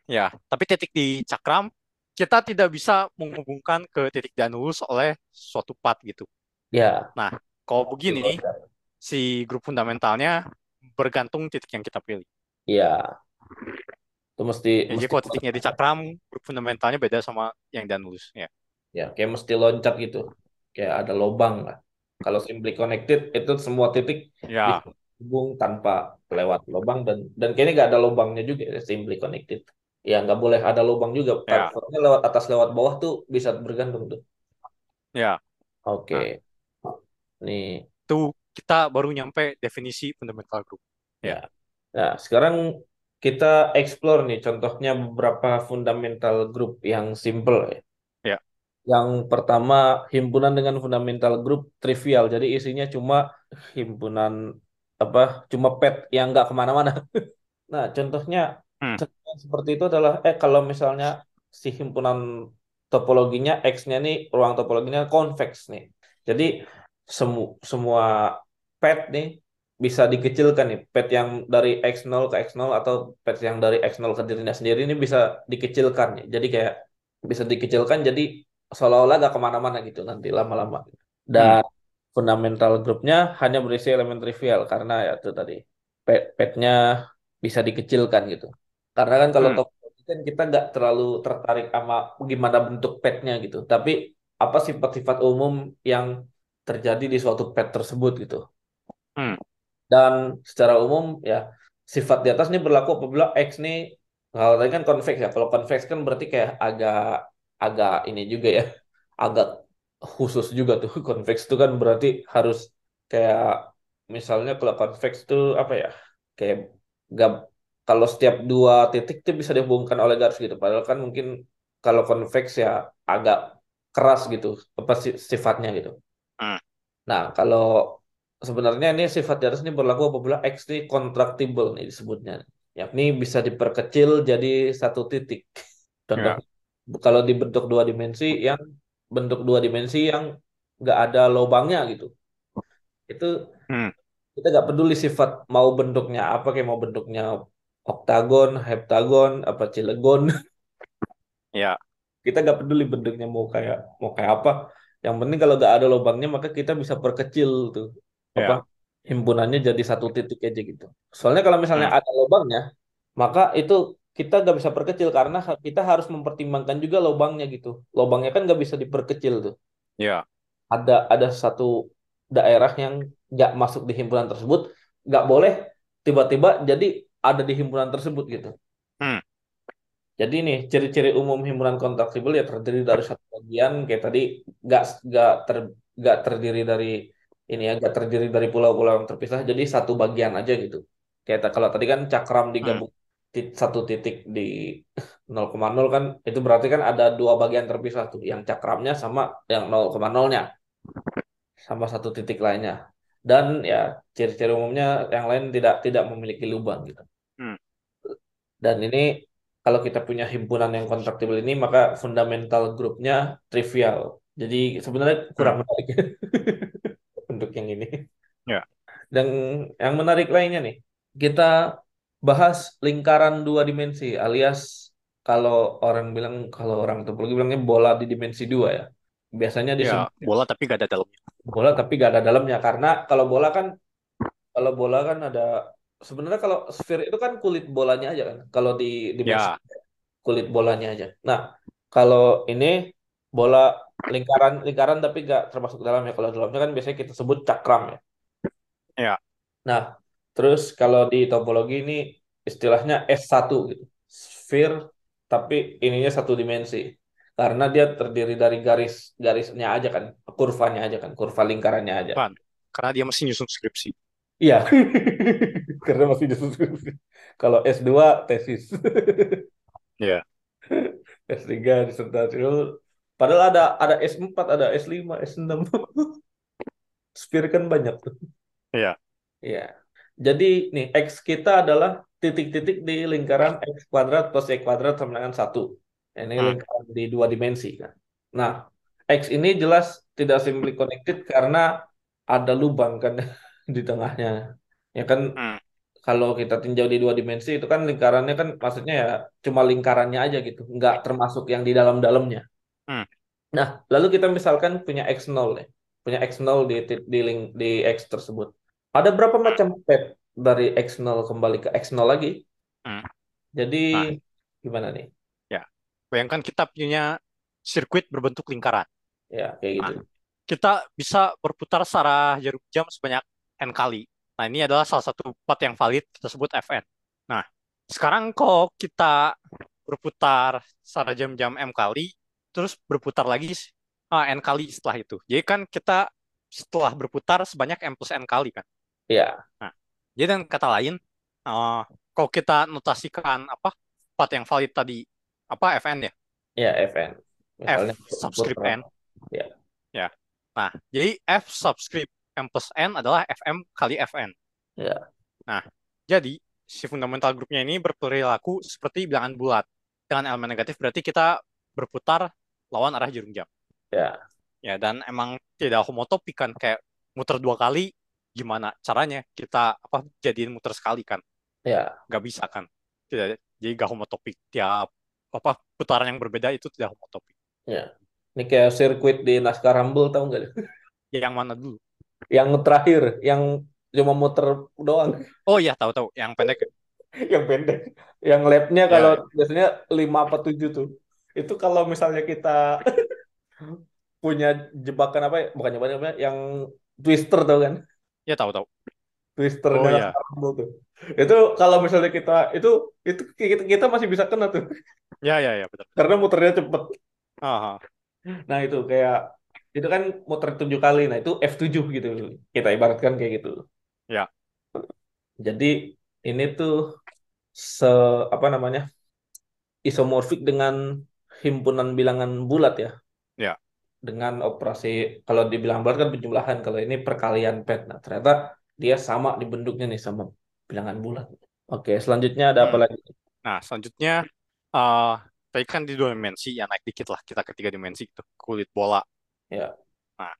ya, tapi titik di cakram kita tidak bisa menghubungkan ke titik di anulus oleh suatu path gitu. ya, Kalau begini, si grup fundamentalnya bergantung titik yang kita pilih. ya. Itu mesti, Ya, jadi mesti kalau titiknya di cakram, grup fundamentalnya beda sama yang di anulus. Ya, ya kayak mesti loncat gitu. Kayak ada lubang lah. Kalau simply connected itu semua titik ya, hubung tanpa lewat lubang dan dan kayaknya nggak ada lubangnya juga ya, simply connected. Ya nggak boleh ada lubang juga. Ya. Lewat atas lewat bawah tuh bisa bergantung tuh. ya. Oke. Nih. Itu kita baru nyampe definisi fundamental group. Ya. Nah, sekarang kita explore nih contohnya beberapa fundamental group yang simple ya. Ya. Yang pertama himpunan dengan fundamental group trivial. Jadi isinya cuma himpunan apa? Cuma pet yang nggak ke mana-mana. *laughs* Nah, contohnya Hmm. contohnya seperti itu adalah eh kalau misalnya si himpunan topologinya X-nya nih ruang topologinya convex nih. Jadi semu semua pet nih bisa dikecilkan nih. Pet yang dari X0 ke X0 atau pet yang dari X0 ke dirinya sendiri ini bisa dikecilkan ya. Jadi kayak bisa dikecilkan jadi seolah-olah gak ke mana-mana gitu nanti lama-lama. Dan fundamental grupnya hanya berisi elemen trivial karena ya itu tadi pet petnya bisa dikecilkan gitu. Karena kan kalau Hmm. topologi kan kita nggak terlalu tertarik sama gimana bentuk petnya gitu. Tapi apa sifat-sifat umum yang terjadi di suatu pet tersebut gitu. Hmm. Dan secara umum ya sifat di atas ini berlaku apabila X nih kalau tadi kan convex ya. Kalau convex kan berarti kayak agak agak ini juga ya. Agak khusus juga tuh. *laughs* Convex itu kan berarti harus kayak misalnya kalau convex itu apa ya? Kayak gak kalau setiap dua titik itu bisa dihubungkan oleh garis gitu. Padahal kan mungkin kalau convex ya agak keras gitu apa si- sifatnya gitu. Hmm. Nah, kalau sebenarnya ini sifat atas ini berlaku apabila X ini contractible nih disebutnya. Yakni bisa diperkecil jadi satu titik. Contoh kalau dibentuk dua dimensi yang bentuk dua dimensi yang nggak ada lubangnya gitu. Itu Hmm. kita nggak peduli sifat mau bentuknya apa kayak mau bentuknya oktagon, heptagon, apa cilegon. *laughs* Ya, Kita nggak peduli bentuknya mau kayak mau kayak apa. Yang penting kalau nggak ada lubangnya maka kita bisa perkecil tuh apa himpunannya jadi satu titik aja gitu. Soalnya kalau misalnya Hmm. ada lubangnya, maka itu kita nggak bisa perkecil karena kita harus mempertimbangkan juga lubangnya gitu. Lubangnya kan nggak bisa diperkecil tuh. ya, Ada ada satu daerah yang nggak masuk di himpunan tersebut, nggak boleh tiba-tiba jadi ada di himpunan tersebut gitu. Hmm. Jadi nih ciri-ciri umum himpunan kontraksibel ya terdiri dari satu bagian kayak tadi nggak nggak ter nggak terdiri dari ini ya nggak terdiri dari pulau-pulau yang terpisah jadi satu bagian aja gitu. Kayak kalau tadi kan cakram digabung satu titik di 0,0 kan itu berarti kan ada dua bagian terpisah tuh yang cakramnya sama yang 0,0-nya sama satu titik lainnya. Dan ya ciri-ciri umumnya yang lain tidak tidak memiliki lubang gitu. Hmm. Dan ini kalau kita punya himpunan yang kontraktibel ini maka fundamental grupnya trivial. Jadi sebenarnya kurang Hmm. menarik *laughs* untuk yang ini. Ya. Dan yang menarik lainnya nih, kita bahas lingkaran dua dimensi alias kalau orang bilang kalau orang topologi bilangnya bola di dimensi dua ya. Biasanya Ya, disebut bola tapi gak ada dalamnya. bola tapi gak ada dalamnya karena kalau bola kan kalau bola kan ada sebenarnya kalau sphere itu kan kulit bolanya aja kan. Kalau di dimensi Ya, kulit bolanya aja. Nah, kalau ini bola lingkaran lingkaran tapi gak termasuk dalamnya. Kalau dalamnya kan biasanya kita sebut cakram ya. ya, Nah, terus kalau di topologi ini istilahnya S1 gitu. Sphere tapi ininya satu dimensi. Karena dia terdiri dari garis-garisnya aja kan, kurvanya aja kan, kurva lingkarannya aja. kan. Karena dia masih nyusun skripsi. Iya. *laughs* Karena masih disusun. Kalau S2 tesis. *laughs* Ya, S3 disertasi. Padahal ada ada S4, ada S5, S6. *laughs* Sphere kan banyak tuh. Iya. Iya. Jadi nih X kita adalah titik-titik di lingkaran X kuadrat plus Y kuadrat sama dengan satu. Ini Hmm. lingkaran di dua dimensi kan. Nah, X ini jelas tidak simply connected karena ada lubang kan *laughs* di tengahnya. Ya kan Hmm. kalau kita tinjau di dua dimensi itu kan lingkarannya kan maksudnya ya cuma lingkarannya aja gitu, nggak termasuk yang di dalam-dalamnya. Hmm. Nah, lalu kita misalkan punya X0 ya. Punya X0 di di link di X tersebut. Ada berapa macam path dari X0 kembali ke X0 lagi? Hmm. Jadi Nah. gimana nih? Ya, bayangkan kita punya sirkuit berbentuk lingkaran. Ya, kayak gitu. Kita bisa berputar secara jarum jam sebanyak n kali. Nah, ini adalah salah satu path yang valid kita sebut Fn. Nah, sekarang kalau kita berputar secara jam-jam m kali, terus berputar lagi ah, n kali setelah itu. Jadi kan kita setelah berputar sebanyak m plus n kali kan. Ya, Nah, jadi dengan kata lain, eh, kalau kita notasikan apa path yang valid tadi apa Fn ya, ya Fn. Misalnya F subscript n. Ya. Ya. Nah, jadi F subscript M plus N adalah FM kali Fn. Ya. Nah, jadi si fundamental grupnya ini berperilaku seperti bilangan bulat. Dengan elemen negatif berarti kita berputar lawan arah jarum jam. Ya. Ya, dan emang tidak homotopik kan kayak muter dua kali gimana caranya kita apa jadiin muter sekali kan? Ya. Gak bisa kan? Tidak, jadi gak homotopik. Tiap apa putaran yang berbeda itu tidak homotopik. Ya. Ini kayak sirkuit di NASCAR Rumble tahu nggak? Yang mana dulu? Yang terakhir, yang cuma muter doang. Oh iya, tahu-tahu. *laughs* Yang pendek. yang pendek. Yang lap-nya Ya. kalau biasanya 5 apa 7 tuh. Itu kalau misalnya kita *laughs* punya jebakan apa ya? Bukan jebakan apa ya? Yang twister tau kan? Ya tahu-tahu. Twister Oh. Rumble tuh. Itu kalau misalnya kita itu itu kita, kita masih bisa kena tuh. Ya, ya, ya, betul. Karena muternya cepet. Aha. Nah, itu kayak itu kan muter 7 kali. Nah, itu F7 gitu. Kita ibaratkan kayak gitu. Ya. Jadi ini tuh se apa namanya? isomorfik dengan himpunan bilangan bulat ya. Ya. Dengan operasi kalau dibilang bulat kan penjumlahan, kalau ini perkalian pet. Nah, ternyata dia sama di bentuknya nih sama bilangan bulat. Oke, selanjutnya ada apa Hmm. lagi? Nah, selanjutnya eh tadi kan di dua dimensi ya naik dikit lah kita ke tiga dimensi itu kulit bola. Ya. Nah,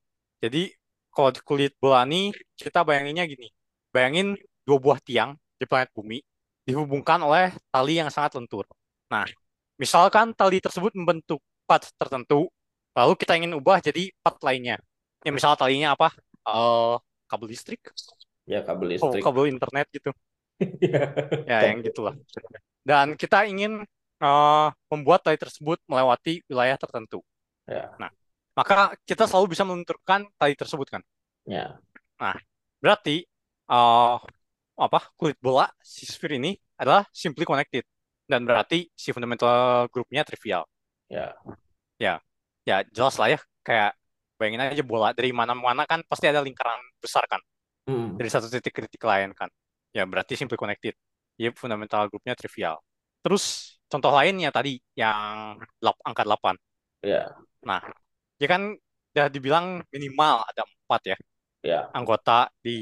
jadi kalau di kulit bola ini kita bayanginnya gini. Bayangin dua buah tiang di planet bumi dihubungkan oleh tali yang sangat lentur. Nah, misalkan tali tersebut membentuk path tertentu, lalu kita ingin ubah jadi path lainnya. Ya misal talinya apa? Eh kabel listrik, Ya, kabel oh, listrik. kabel internet gitu. Ya. *laughs* Ya, yang gitulah. Dan kita ingin eh, membuat tali tersebut melewati wilayah tertentu. Ya. Nah, maka kita selalu bisa menentukan tali tersebut kan. Ya. Berarti eh, apa kulit bola si sphere ini adalah simply connected dan berarti si fundamental grupnya trivial. Ya. Ya jelas lah ya kayak bayangin aja bola dari mana-mana kan pasti ada lingkaran besar kan Hmm. dari satu titik ke titik lain kan. Ya berarti simply connected. Ya fundamental grupnya trivial. Terus contoh lainnya tadi yang lap- angka 8. Ya. Nah, ya kan udah dibilang minimal ada empat ya Ya. anggota di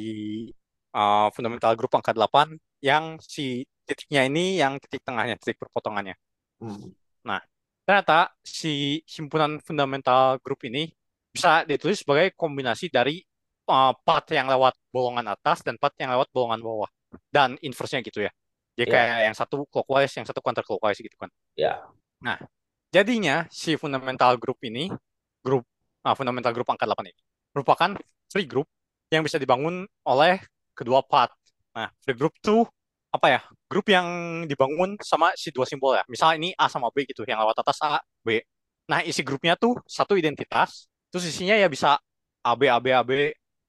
uh, fundamental group angka 8 yang si titiknya ini yang titik tengahnya, titik perpotongannya. Hmm. Nah, ternyata si himpunan fundamental group ini bisa ditulis sebagai kombinasi dari uh, part yang lewat bolongan atas dan part yang lewat bolongan bawah dan inverse-nya gitu ya. Jadi kayak yang satu clockwise, yang satu counter clockwise gitu kan. Ya. Nah, jadinya si fundamental group ini, grup ah, fundamental group angka 8 ini, merupakan free group yang bisa dibangun oleh kedua part. Nah, free group tuh apa ya? Grup yang dibangun sama si dua simbol ya. Misal ini A sama B gitu, yang lewat atas A, B. Nah, isi grupnya tuh satu identitas, terus isinya ya bisa AB, AB, AB,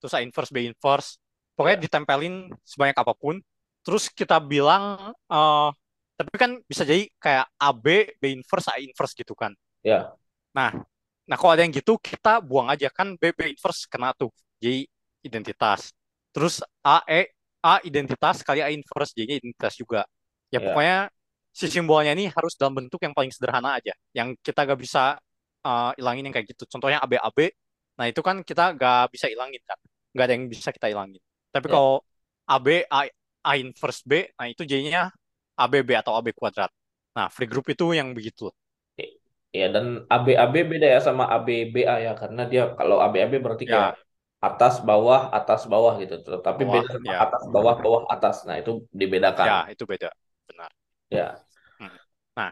terus A inverse, B inverse. Pokoknya Ya. ditempelin sebanyak apa pun. Terus kita bilang, eh, tapi kan bisa jadi kayak AB, B inverse, A inverse gitu kan. Ya. Nah, nah kalau ada yang gitu kita buang aja kan B, B inverse kena tuh. Jadi identitas. Terus A, E, A identitas kali A inverse jadi identitas juga. Ya, Ya. pokoknya si simbolnya ini harus dalam bentuk yang paling sederhana aja. Yang kita gak bisa uh, ilangin yang kayak gitu. Contohnya AB, AB. Nah itu kan kita gak bisa ilangin kan. Gak ada yang bisa kita ilangin. Tapi Ya. kalau AB, A, A inverse B, nah itu jadinya ABB atau AB kuadrat. Nah, free group itu yang begitu. Ya, dan AB-AB beda ya sama ABBA ya, karena dia kalau AB-AB berarti Ya, kayak atas bawah atas bawah gitu, tapi bawah, beda sama ya. atas bawah bawah atas. Nah, itu dibedakan. Ya, itu beda. Benar. Ya. Hmm. Nah,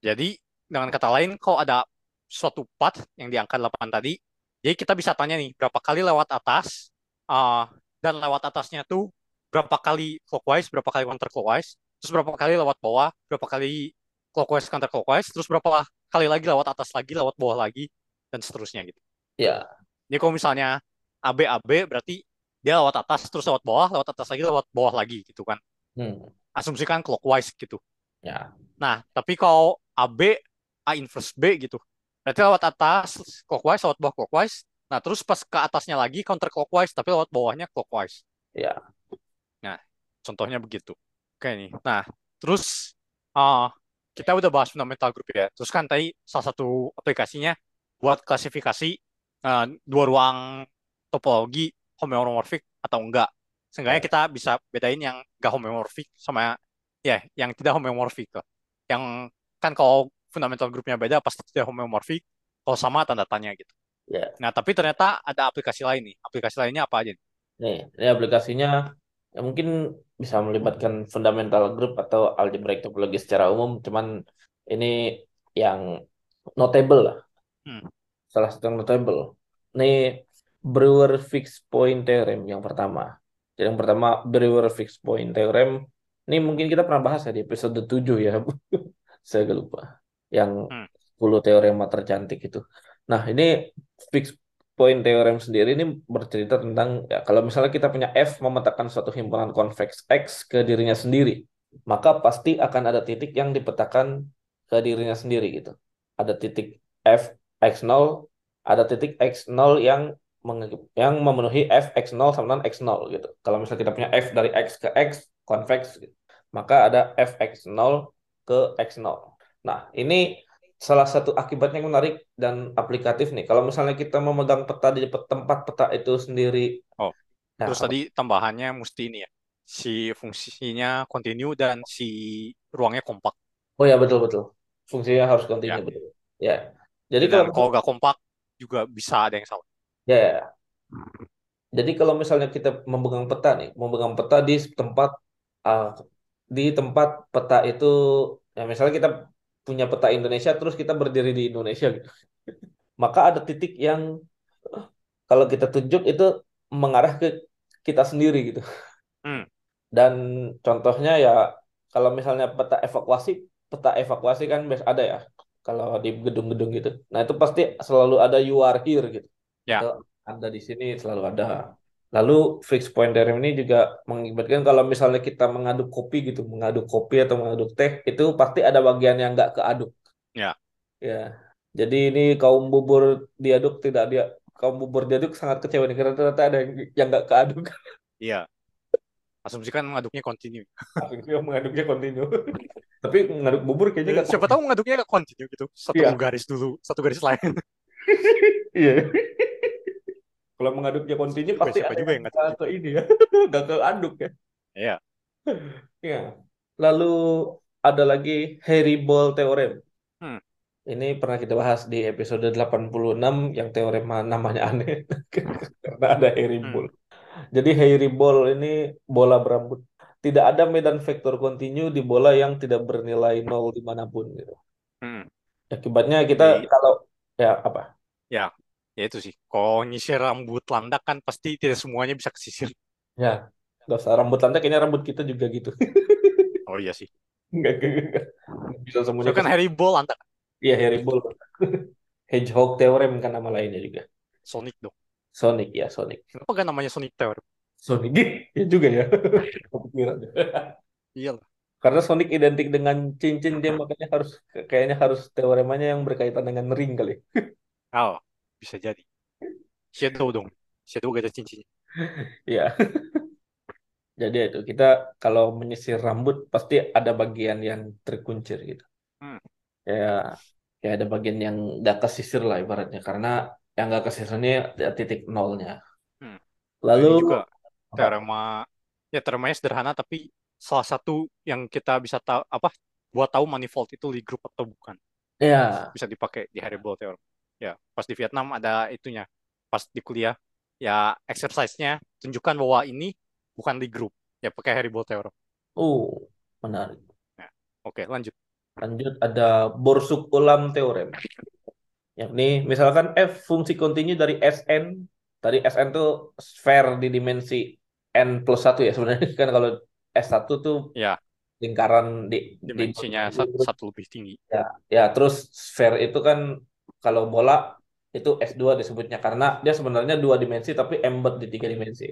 jadi dengan kata lain, kalau ada suatu part yang di angka 8 tadi, jadi kita bisa tanya nih, berapa kali lewat atas, uh, dan lewat atasnya tuh berapa kali clockwise, berapa kali counterclockwise, terus berapa kali lewat bawah, berapa kali clockwise, counterclockwise, terus berapa kali lagi lewat atas lagi, lewat bawah lagi, dan seterusnya gitu. Ya. Jadi kalau misalnya AB, AB berarti dia lewat atas, terus lewat bawah, lewat atas lagi, lewat bawah lagi gitu kan. Hmm. Asumsikan clockwise gitu. Ya. Nah, tapi kalau AB, A inverse B gitu. Berarti lewat atas clockwise, lewat bawah clockwise. Nah, terus pas ke atasnya lagi counter clockwise, tapi lewat bawahnya clockwise. Ya. Nah, contohnya begitu. Oke nih. Nah, terus uh, kita udah bahas fundamental group ya. Terus kan tadi salah satu aplikasinya buat klasifikasi uh, dua ruang topologi homeomorphic atau enggak. Seenggaknya Ya. kita bisa bedain yang enggak homeomorphic sama ya yang tidak homeomorphic tuh. Yang kan kalau fundamental groupnya beda pasti tidak homeomorphic. Kalau sama tanda tanya gitu. Ya. Nah, tapi ternyata ada aplikasi lain nih. Aplikasi lainnya apa aja nih? Nih, ini aplikasinya ya mungkin bisa melibatkan fundamental group atau algebraic topologi secara umum, cuman ini yang notable lah. Hmm. Salah satu yang notable. Ini Brewer fixed point theorem yang pertama. Jadi yang pertama Brewer fixed point theorem. Ini mungkin kita pernah bahas ya di episode 7 ya. *laughs* Saya agak lupa. Yang Hmm. 10 teorema tercantik itu. Nah, ini fixed point theorem sendiri ini bercerita tentang ya kalau misalnya kita punya F memetakan suatu himpunan konveks X ke dirinya sendiri, maka pasti akan ada titik yang dipetakan ke dirinya sendiri gitu. Ada titik F X0, ada titik X0 yang yang memenuhi F X0 sama dengan X0 gitu. Kalau misalnya kita punya F dari X ke X konveks gitu, maka ada F X0 ke X0. Nah, ini salah satu akibatnya yang menarik dan aplikatif nih. Kalau misalnya kita memegang peta di tempat peta itu sendiri. Oh, Nah, terus apa? tadi tambahannya mesti ini ya. Si fungsinya continue dan si ruangnya kompak. Oh ya betul betul. Fungsinya harus Ya. continue betul. Ya. Jadi kalau Dan kalau nggak kompak juga bisa ada yang salah. Ya, ya. Jadi kalau misalnya kita memegang peta nih, memegang peta di tempat ah, di tempat peta itu ya misalnya kita punya peta Indonesia terus kita berdiri di Indonesia gitu. *laughs* Maka ada titik yang kalau kita tunjuk itu mengarah ke kita sendiri gitu. Hmm. Dan contohnya ya kalau misalnya peta evakuasi, peta evakuasi kan biasa ada ya kalau di gedung-gedung gitu. Nah, itu pasti selalu ada you are here gitu. Ya. Anda di sini selalu ada. Lalu fixed point theorem ini juga mengibatkan kalau misalnya kita mengaduk kopi gitu, mengaduk kopi atau mengaduk teh, itu pasti ada bagian yang nggak keaduk. Ya. Ya. Jadi ini kaum bubur diaduk tidak dia kaum bubur diaduk sangat kecewa nih karena ternyata ada yang yang nggak keaduk. Iya. Asumsikan mengaduknya continue. Akhirnya mengaduknya kontinu. Tapi mengaduk bubur kayaknya nggak Siapa tahu mengaduknya nggak continue gitu. Satu Iya. garis dulu, satu garis lain. *laughs* Iya. Kalau mengaduknya kontinu pasti siapa ada juga yang ke ini ya, *laughs* ke aduk ya. Iya. *laughs* Iya. Lalu ada lagi Harry Ball Theorem. Hmm. Ini pernah kita bahas di episode 86 yang teorema namanya aneh *laughs* karena ada Harry Hmm. Ball. Jadi Harry Ball ini bola berambut. Tidak ada medan vektor kontinu di bola yang tidak bernilai nol di mana pun gitu. Hmm. Akibatnya kita Jadi- kalau ya apa? Ya, ya itu sih. Kalau nyisir rambut landak kan pasti tidak semuanya bisa kesisir. Ya, nggak usah rambut lantai, kayaknya rambut kita juga gitu. *laughs* Oh iya sih. Nggak, nggak, bisa semuanya. Soalnya kan Harry Ball landak. Iya, Harry Ball. *laughs* Hedgehog Theorem kan nama lainnya juga. Sonic dong. Sonic ya, Sonic. Kenapa gak namanya Sonic Theorem? Sonic *laughs* ya juga ya. Kepikiran. Iya lah. Karena Sonic identik dengan cincin dia makanya harus kayaknya harus teoremanya yang berkaitan dengan ring kali. Oh, bisa jadi. Shadow dong. Shadow gak ada cincinnya. *laughs* Iya. *laughs* Jadi itu kita kalau menyisir rambut pasti ada bagian yang terkuncir gitu. Hmm. Ya, ya ada bagian yang gak kesisir lah ibaratnya karena yang gak kesisirnya ya titik nolnya. Hmm. Lalu Ini juga apa? teorema ya teoremanya sederhana tapi salah satu yang kita bisa tahu apa buat tahu manifold itu Lie group atau bukan ya bisa dipakai di Harry Ball theorem ya pas di Vietnam ada itunya. Pas di kuliah ya exercise-nya tunjukkan bahwa ini bukan Lie group ya pakai Harry theorem oh menarik. oke lanjut. Lanjut ada Borsuk Ulam teorem. Yakni misalkan f fungsi kontinu dari Sn, tadi Sn tuh sphere di dimensi n plus 1 ya sebenarnya. *laughs* Kan kalau S1 tuh ya. lingkaran di di- dimensinya sa- satu lebih tinggi. Ya, ya terus sphere itu kan kalau bola itu S2 disebutnya karena dia sebenarnya dua dimensi tapi embed di tiga dimensi.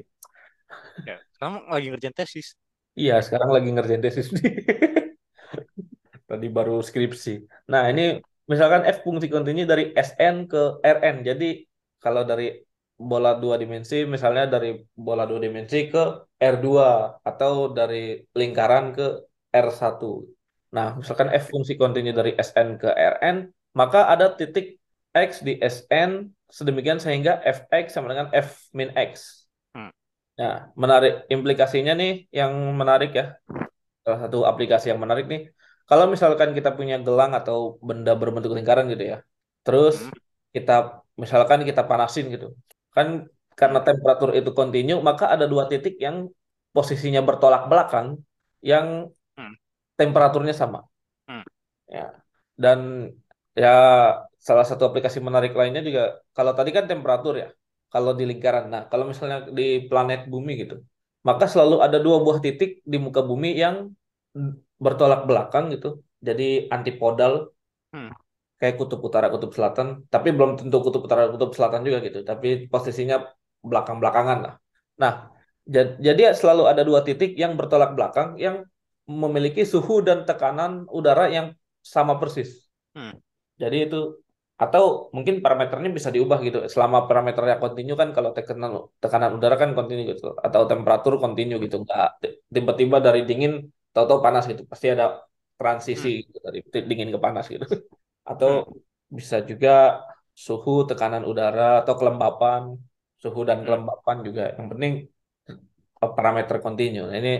ya sekarang lagi ngerjain tesis Iya, sekarang lagi ngerjain tesis. *laughs* Tadi baru skripsi. Nah, ini misalkan F fungsi kontinu dari Sn ke Rn. Jadi kalau dari bola dua dimensi, misalnya dari bola dua dimensi ke R2 atau dari lingkaran ke R1. Nah, misalkan F fungsi kontinu dari Sn ke Rn, maka ada titik X di Sn sedemikian sehingga Fx sama dengan F min X. Hmm. Nah, menarik implikasinya nih yang menarik ya. Salah satu aplikasi yang menarik nih. Kalau misalkan kita punya gelang atau benda berbentuk lingkaran gitu ya. Terus Hmm. kita misalkan kita panasin gitu. Kan karena temperatur itu kontinu, maka ada dua titik yang posisinya bertolak belakang yang Hmm. temperaturnya sama. Hmm. Ya. Dan ya salah satu aplikasi menarik lainnya juga kalau tadi kan temperatur ya. Kalau di lingkaran. Nah, kalau misalnya di planet bumi gitu, maka selalu ada dua buah titik di muka bumi yang bertolak belakang gitu. Jadi antipodal Hmm. kayak kutub utara, kutub selatan, tapi belum tentu kutub utara, kutub selatan juga gitu. Tapi posisinya belakang-belakangan lah. Nah, ja- jadi selalu ada dua titik yang bertolak belakang yang memiliki suhu dan tekanan udara yang sama persis. Hmm. Jadi itu atau mungkin parameternya bisa diubah gitu. Selama parameternya kontinu kan kalau tekanan tekanan udara kan kontinu gitu atau temperatur kontinu gitu. Enggak tiba-tiba dari dingin tahu-tahu panas gitu. Pasti ada transisi gitu, dari dingin ke panas gitu. *laughs* Atau bisa juga suhu, tekanan udara atau kelembapan, suhu dan Hmm. kelembapan juga. Yang penting eh, parameter kontinu. Nah, ini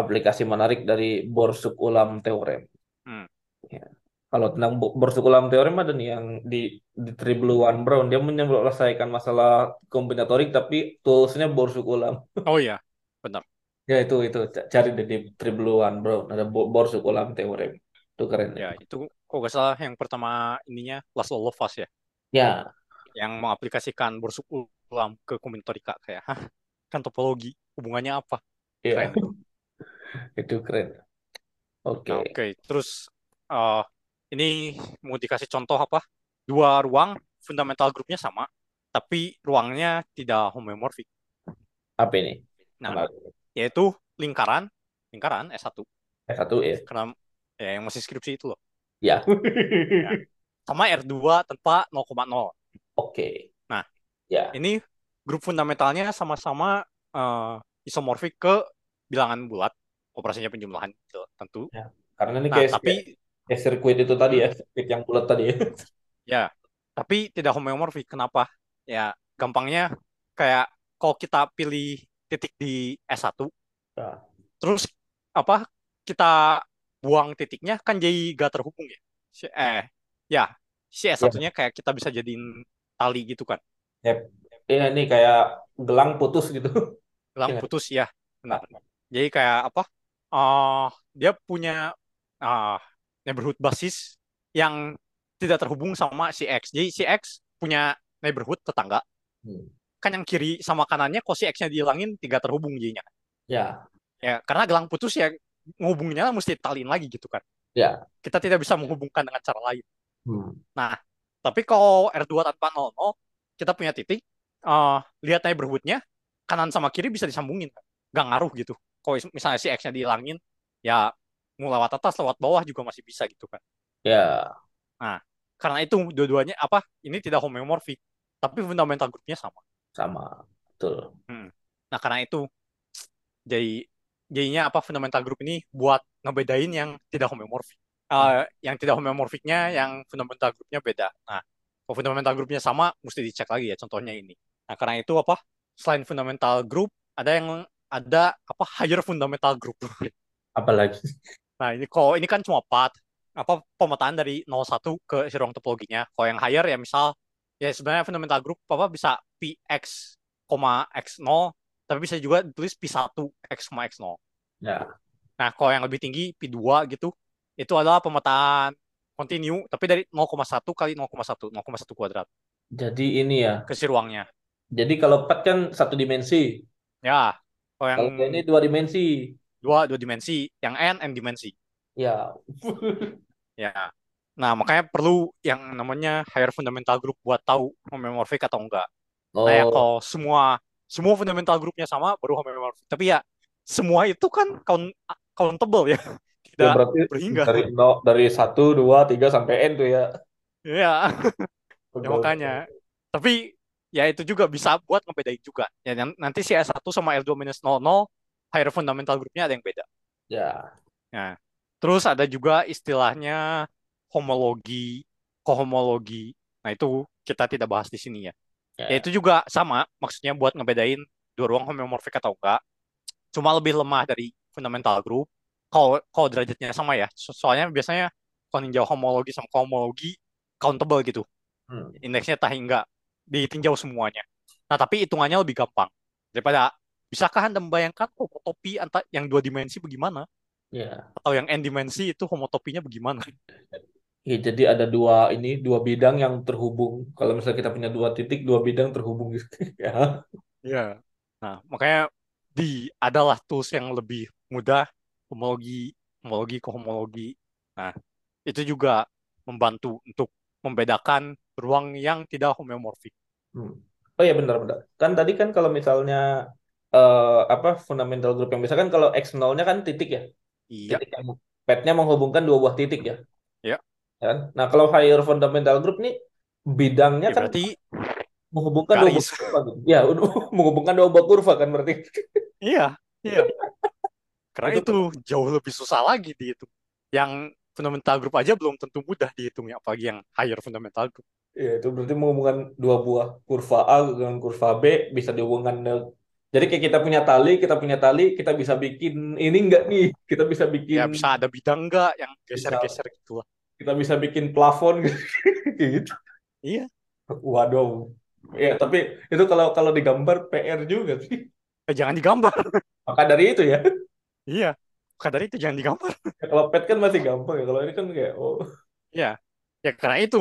aplikasi menarik dari Borsuk Ulam Theorem. Hmm. Ya. Kalau tentang Bo- Borsuk Ulam Theorem ada nih yang di di Tribluwan Brown dia menyelesaikan masalah kombinatorik tapi toolsnya Borsuk Ulam. oh iya Ya itu itu cari di Tribluwan Brown ada Bo- Borsuk Ulam Theorem. Itu keren. ya itu kok gak salah yang pertama ininya Laszlo Lovas ya Ya, yang mengaplikasikan borsuk ulam ke kombinatorika kayak hah kan topologi hubungannya apa iya. Keren. *laughs* Itu keren. Oke. Nah, oke terus eh, ini mau dikasih contoh apa dua ruang fundamental grupnya sama tapi ruangnya tidak homomorfik Apa ini? nah Menarik. yaitu lingkaran lingkaran S1 S1 ya. karena ya yang masih skripsi itu loh Ya. sama R2 tanpa 0,0 Oke. Nah. Ya. ini grup fundamentalnya sama-sama eh, isomorfik ke bilangan bulat operasinya penjumlahan gitu, tentu Karena ini nah kayak tapi kayak sirkuit itu tadi ya, sirkuit yang bulat tadi ya. ya tapi tidak homomorfik kenapa ya gampangnya kayak kalau kita pilih titik di S1 Nah. terus apa kita buang titiknya kan jadi gak terhubung ya. Si, eh, ya, si Ya, S1-nya kayak kita bisa jadiin tali gitu kan. yep. Iya, ini kayak gelang putus gitu. Gelang Iya. putus ya, benar. Jadi kayak apa? ah dia punya ah neighborhood basis yang tidak terhubung sama si X. Jadi si X punya neighborhood tetangga. Hmm. Kan yang kiri sama kanannya kok si X-nya dihilangin tidak terhubung jadinya. Ya, Ya, karena gelang putus ya menghubungnya mesti talin lagi gitu kan. ya. Kita tidak bisa menghubungkan dengan cara lain. Hmm. Nah, tapi kalau R2 tanpa 00, kita punya titik, eh lihat neighborhood-nya, kanan sama kiri bisa disambungin. Gak ngaruh gitu. Kalau misalnya si X-nya dihilangin, ya mau lewat atas, lewat bawah juga masih bisa gitu kan. Ya, Nah, karena itu dua-duanya apa? Ini tidak homeomorphic, tapi fundamental grupnya sama. sama. Betul. Hmm. Nah, karena itu jadi jadinya apa fundamental group ini buat ngebedain yang tidak homeomorphic. Eh, yang tidak homeomorphicnya yang fundamental groupnya beda. Nah, kalau fundamental groupnya sama, mesti dicek lagi ya. Contohnya ini. Nah, karena itu apa? Selain fundamental group, ada yang ada apa higher fundamental group. Apalagi. Nah, ini kalau ini kan cuma part apa pemetaan dari 01 ke si ruang topologinya. Kalau yang higher ya misal ya sebenarnya fundamental group apa bisa px, x0 tapi bisa juga ditulis p1 x, x0. Ya, Nah, kalau yang lebih tinggi P2 gitu, itu adalah pemetaan continue tapi dari 0,1 kali 0,1, 0,1 kuadrat jadi ini ya. ke si ruangnya. Jadi kalau pet kan satu dimensi. Ya, kalau yang Kalau ini dua dimensi. Dua dua dimensi, yang n n dimensi. Ya, *laughs* Ya. Nah, makanya perlu yang namanya higher fundamental group buat tahu homomorphic atau enggak. Nah, ya oh, kalau semua semua fundamental grupnya sama baru homomorphic. Tapi ya semua itu kan count, countable ya. *laughs* ya Tidak berarti berhingga. dari no, dari satu, dua, tiga sampai n tuh ya. Ya, *laughs* ya Betul, makanya. Tapi ya itu juga bisa buat ngebedain juga. Ya nan- nanti si S1 sama L2 minus 00 higher fundamental grupnya ada yang beda. Ya, Nah, terus ada juga istilahnya homologi, kohomologi. Nah, itu kita tidak bahas di sini ya. Ya ya, itu juga sama, maksudnya buat ngebedain dua ruang homomorfik atau enggak. Cuma lebih lemah dari fundamental group. Kalau kalau derajatnya sama ya. So- soalnya biasanya kalau ninjau homologi sama kohomologi countable gitu. Hmm. Indeksnya tah enggak ditinjau semuanya. Nah, tapi hitungannya lebih gampang daripada bisakah Anda membayangkan homotopi antar yang dua dimensi bagaimana? ya. Atau yang n dimensi itu homotopinya bagaimana? Ya, jadi ada dua ini dua bidang yang terhubung. Kalau misalnya kita punya dua titik, dua bidang terhubung gitu. *laughs* ya. Iya. Nah, makanya di adalah tools yang lebih mudah homologi, homologi ke homologi. Nah, itu juga membantu untuk membedakan ruang yang tidak homeomorphic. Hmm. Oh ya benar-benar. Kan tadi kan kalau misalnya eh, apa fundamental group yang biasa kan kalau x0-nya kan titik ya. Iya, Titik yang petnya menghubungkan dua buah titik ya. ya. Kan? Nah, kalau higher fundamental group nih bidangnya Ya kan berarti menghubungkan dua buah kurva gitu. Ya, *laughs* menghubungkan dua buah kurva kan berarti. *laughs* Iya, iya. Karena Itu itu jauh lebih susah lagi dihitung. Yang fundamental group aja belum tentu mudah dihitungnya, apalagi yang higher fundamental group. ya itu berarti menghubungkan dua buah kurva A dengan kurva B bisa dihubungkan jadi kayak kita punya tali, kita punya tali, kita bisa bikin ini enggak nih? Kita bisa Ya bikin bisa ada bidang nggak yang geser-geser gitu lah. kita bisa bikin plafon *laughs* gitu. Iya, Waduh. Ya, tapi itu kalau kalau digambar PR juga sih. eh, jangan digambar. Maka dari itu ya. Iya, maka dari itu jangan digambar. Ya, Kalau pet kan masih gampang ya. Kalau ini kan kayak oh, Iya, ya karena itu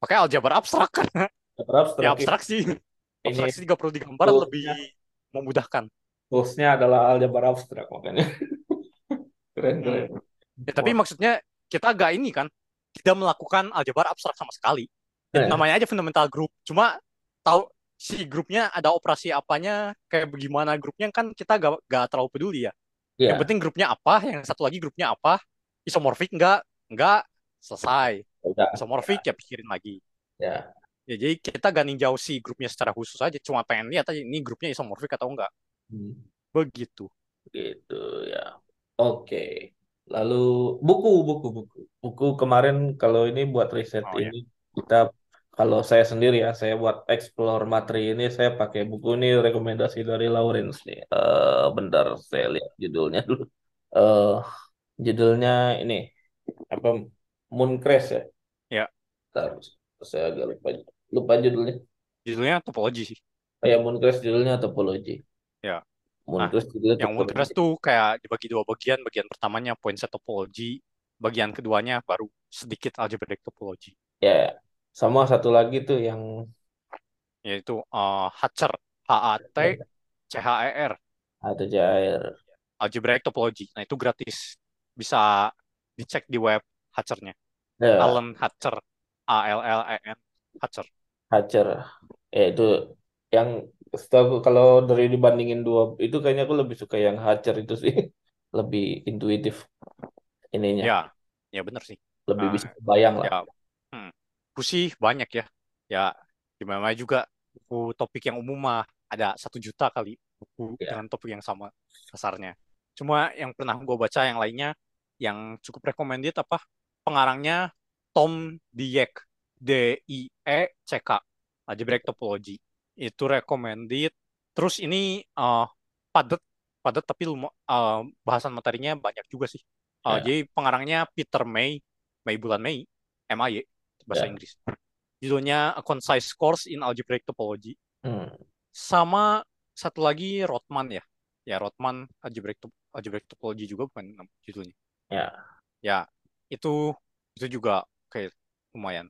pakai aljabar abstrak kan. abstrak. Ya abstraksi, Ini abstraksi juga perlu digambar lebih memudahkan. toolsnya adalah aljabar abstrak makanya. *laughs* Keren Hmm. keren. Ya, tapi Wah. maksudnya kita agak ini kan tidak melakukan aljabar abstrak sama sekali. Nah, Itu namanya aja fundamental group. Cuma tahu si grupnya ada operasi apanya, kayak bagaimana grupnya kan kita gak, gak terlalu peduli ya. Yang ya, penting grupnya apa, yang satu lagi grupnya apa, isomorfik enggak, enggak, selesai. udah. Isomorfik ya pikirin lagi. Ya. Ya jadi kita gak ninjau si grupnya secara khusus aja, cuma pengen lihat aja ini grupnya isomorfik atau enggak. Hmm. Begitu. Gitu ya. Oke. Lalu buku, buku, buku. Buku kemarin kalau ini buat riset Oh ya. ini kita kalau saya sendiri ya, saya buat explore materi ini saya pakai buku ini rekomendasi dari Lawrence nih. Eh bentar saya lihat judulnya dulu. Eh Judulnya ini apa Mooncrash ya? Ya, Bentar, saya agak lupa lupa judulnya. judulnya topologi sih. Oh ya Mooncrash judulnya topologi. Ya. Nah, Mooncrash judulnya yang. Mooncrash tuh kayak dibagi dua bagian. Bagian pertamanya point set topologi, bagian keduanya baru sedikit algebraic topologi, Ya, sama satu lagi tuh yang yaitu uh, Hatcher, H-A-T, C-H-E-R, ada cair. algebraic topologi. Nah, itu gratis. Bisa dicek di web Hatchernya. Ya, Alan Hatcher, A-L-L-E-N, Hatcher. Hatcher. Ya itu yang setahu kalau dari dibandingin dua itu kayaknya aku lebih suka yang Hatcher itu sih. *laughs* Lebih intuitif ininya. Ya, ya bener sih. Lebih Nah, bisa bayang lah. ya, hmm, buku sih banyak ya. Ya, gimana juga buku topik yang umum mah ada satu juta kali buku Ya. dengan topik yang sama kasarnya. Cuma yang pernah gue baca yang lainnya yang cukup recommended apa pengarangnya Tom Dweck D I E C K Algebraic Topology itu recommended. Terus ini uh, padat padat tapi lumo- uh, bahasan materinya banyak juga sih. Uh, Ya. Jadi pengarangnya Peter May Mei bulan Mei MAY bahasa Ya. Inggris. Judulnya A Concise Course in Algebraic Topology. Hmm. Sama satu lagi Rothman ya. Ya Rothman Algebraic, Top- Algebraic Topology juga bukan judulnya. Ya. Ya itu itu juga kayak lumayan.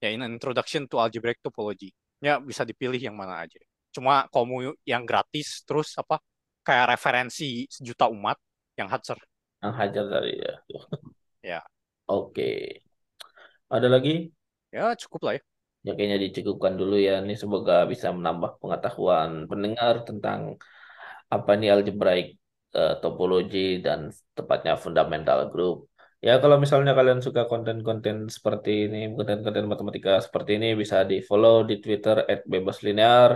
Ya in Introduction to Algebraic Topology. Ya bisa dipilih yang mana aja. Cuma kalau mau yang gratis terus apa kayak referensi sejuta umat yang Hatcher. Yang Hajar tadi ya. Ya Oke. Ada lagi? ya cukup lah ya. Ya kayaknya dicukupkan dulu ya. Ini semoga bisa menambah pengetahuan pendengar tentang apa nih algebraic eh, topologi dan tepatnya fundamental group. Ya kalau misalnya kalian suka konten-konten seperti ini, konten-konten matematika seperti ini bisa di follow di Twitter @bebaslinear,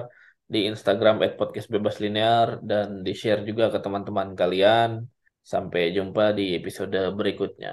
di Instagram @podcastbebaslinear dan di share juga ke teman-teman kalian. Sampai jumpa di episode berikutnya.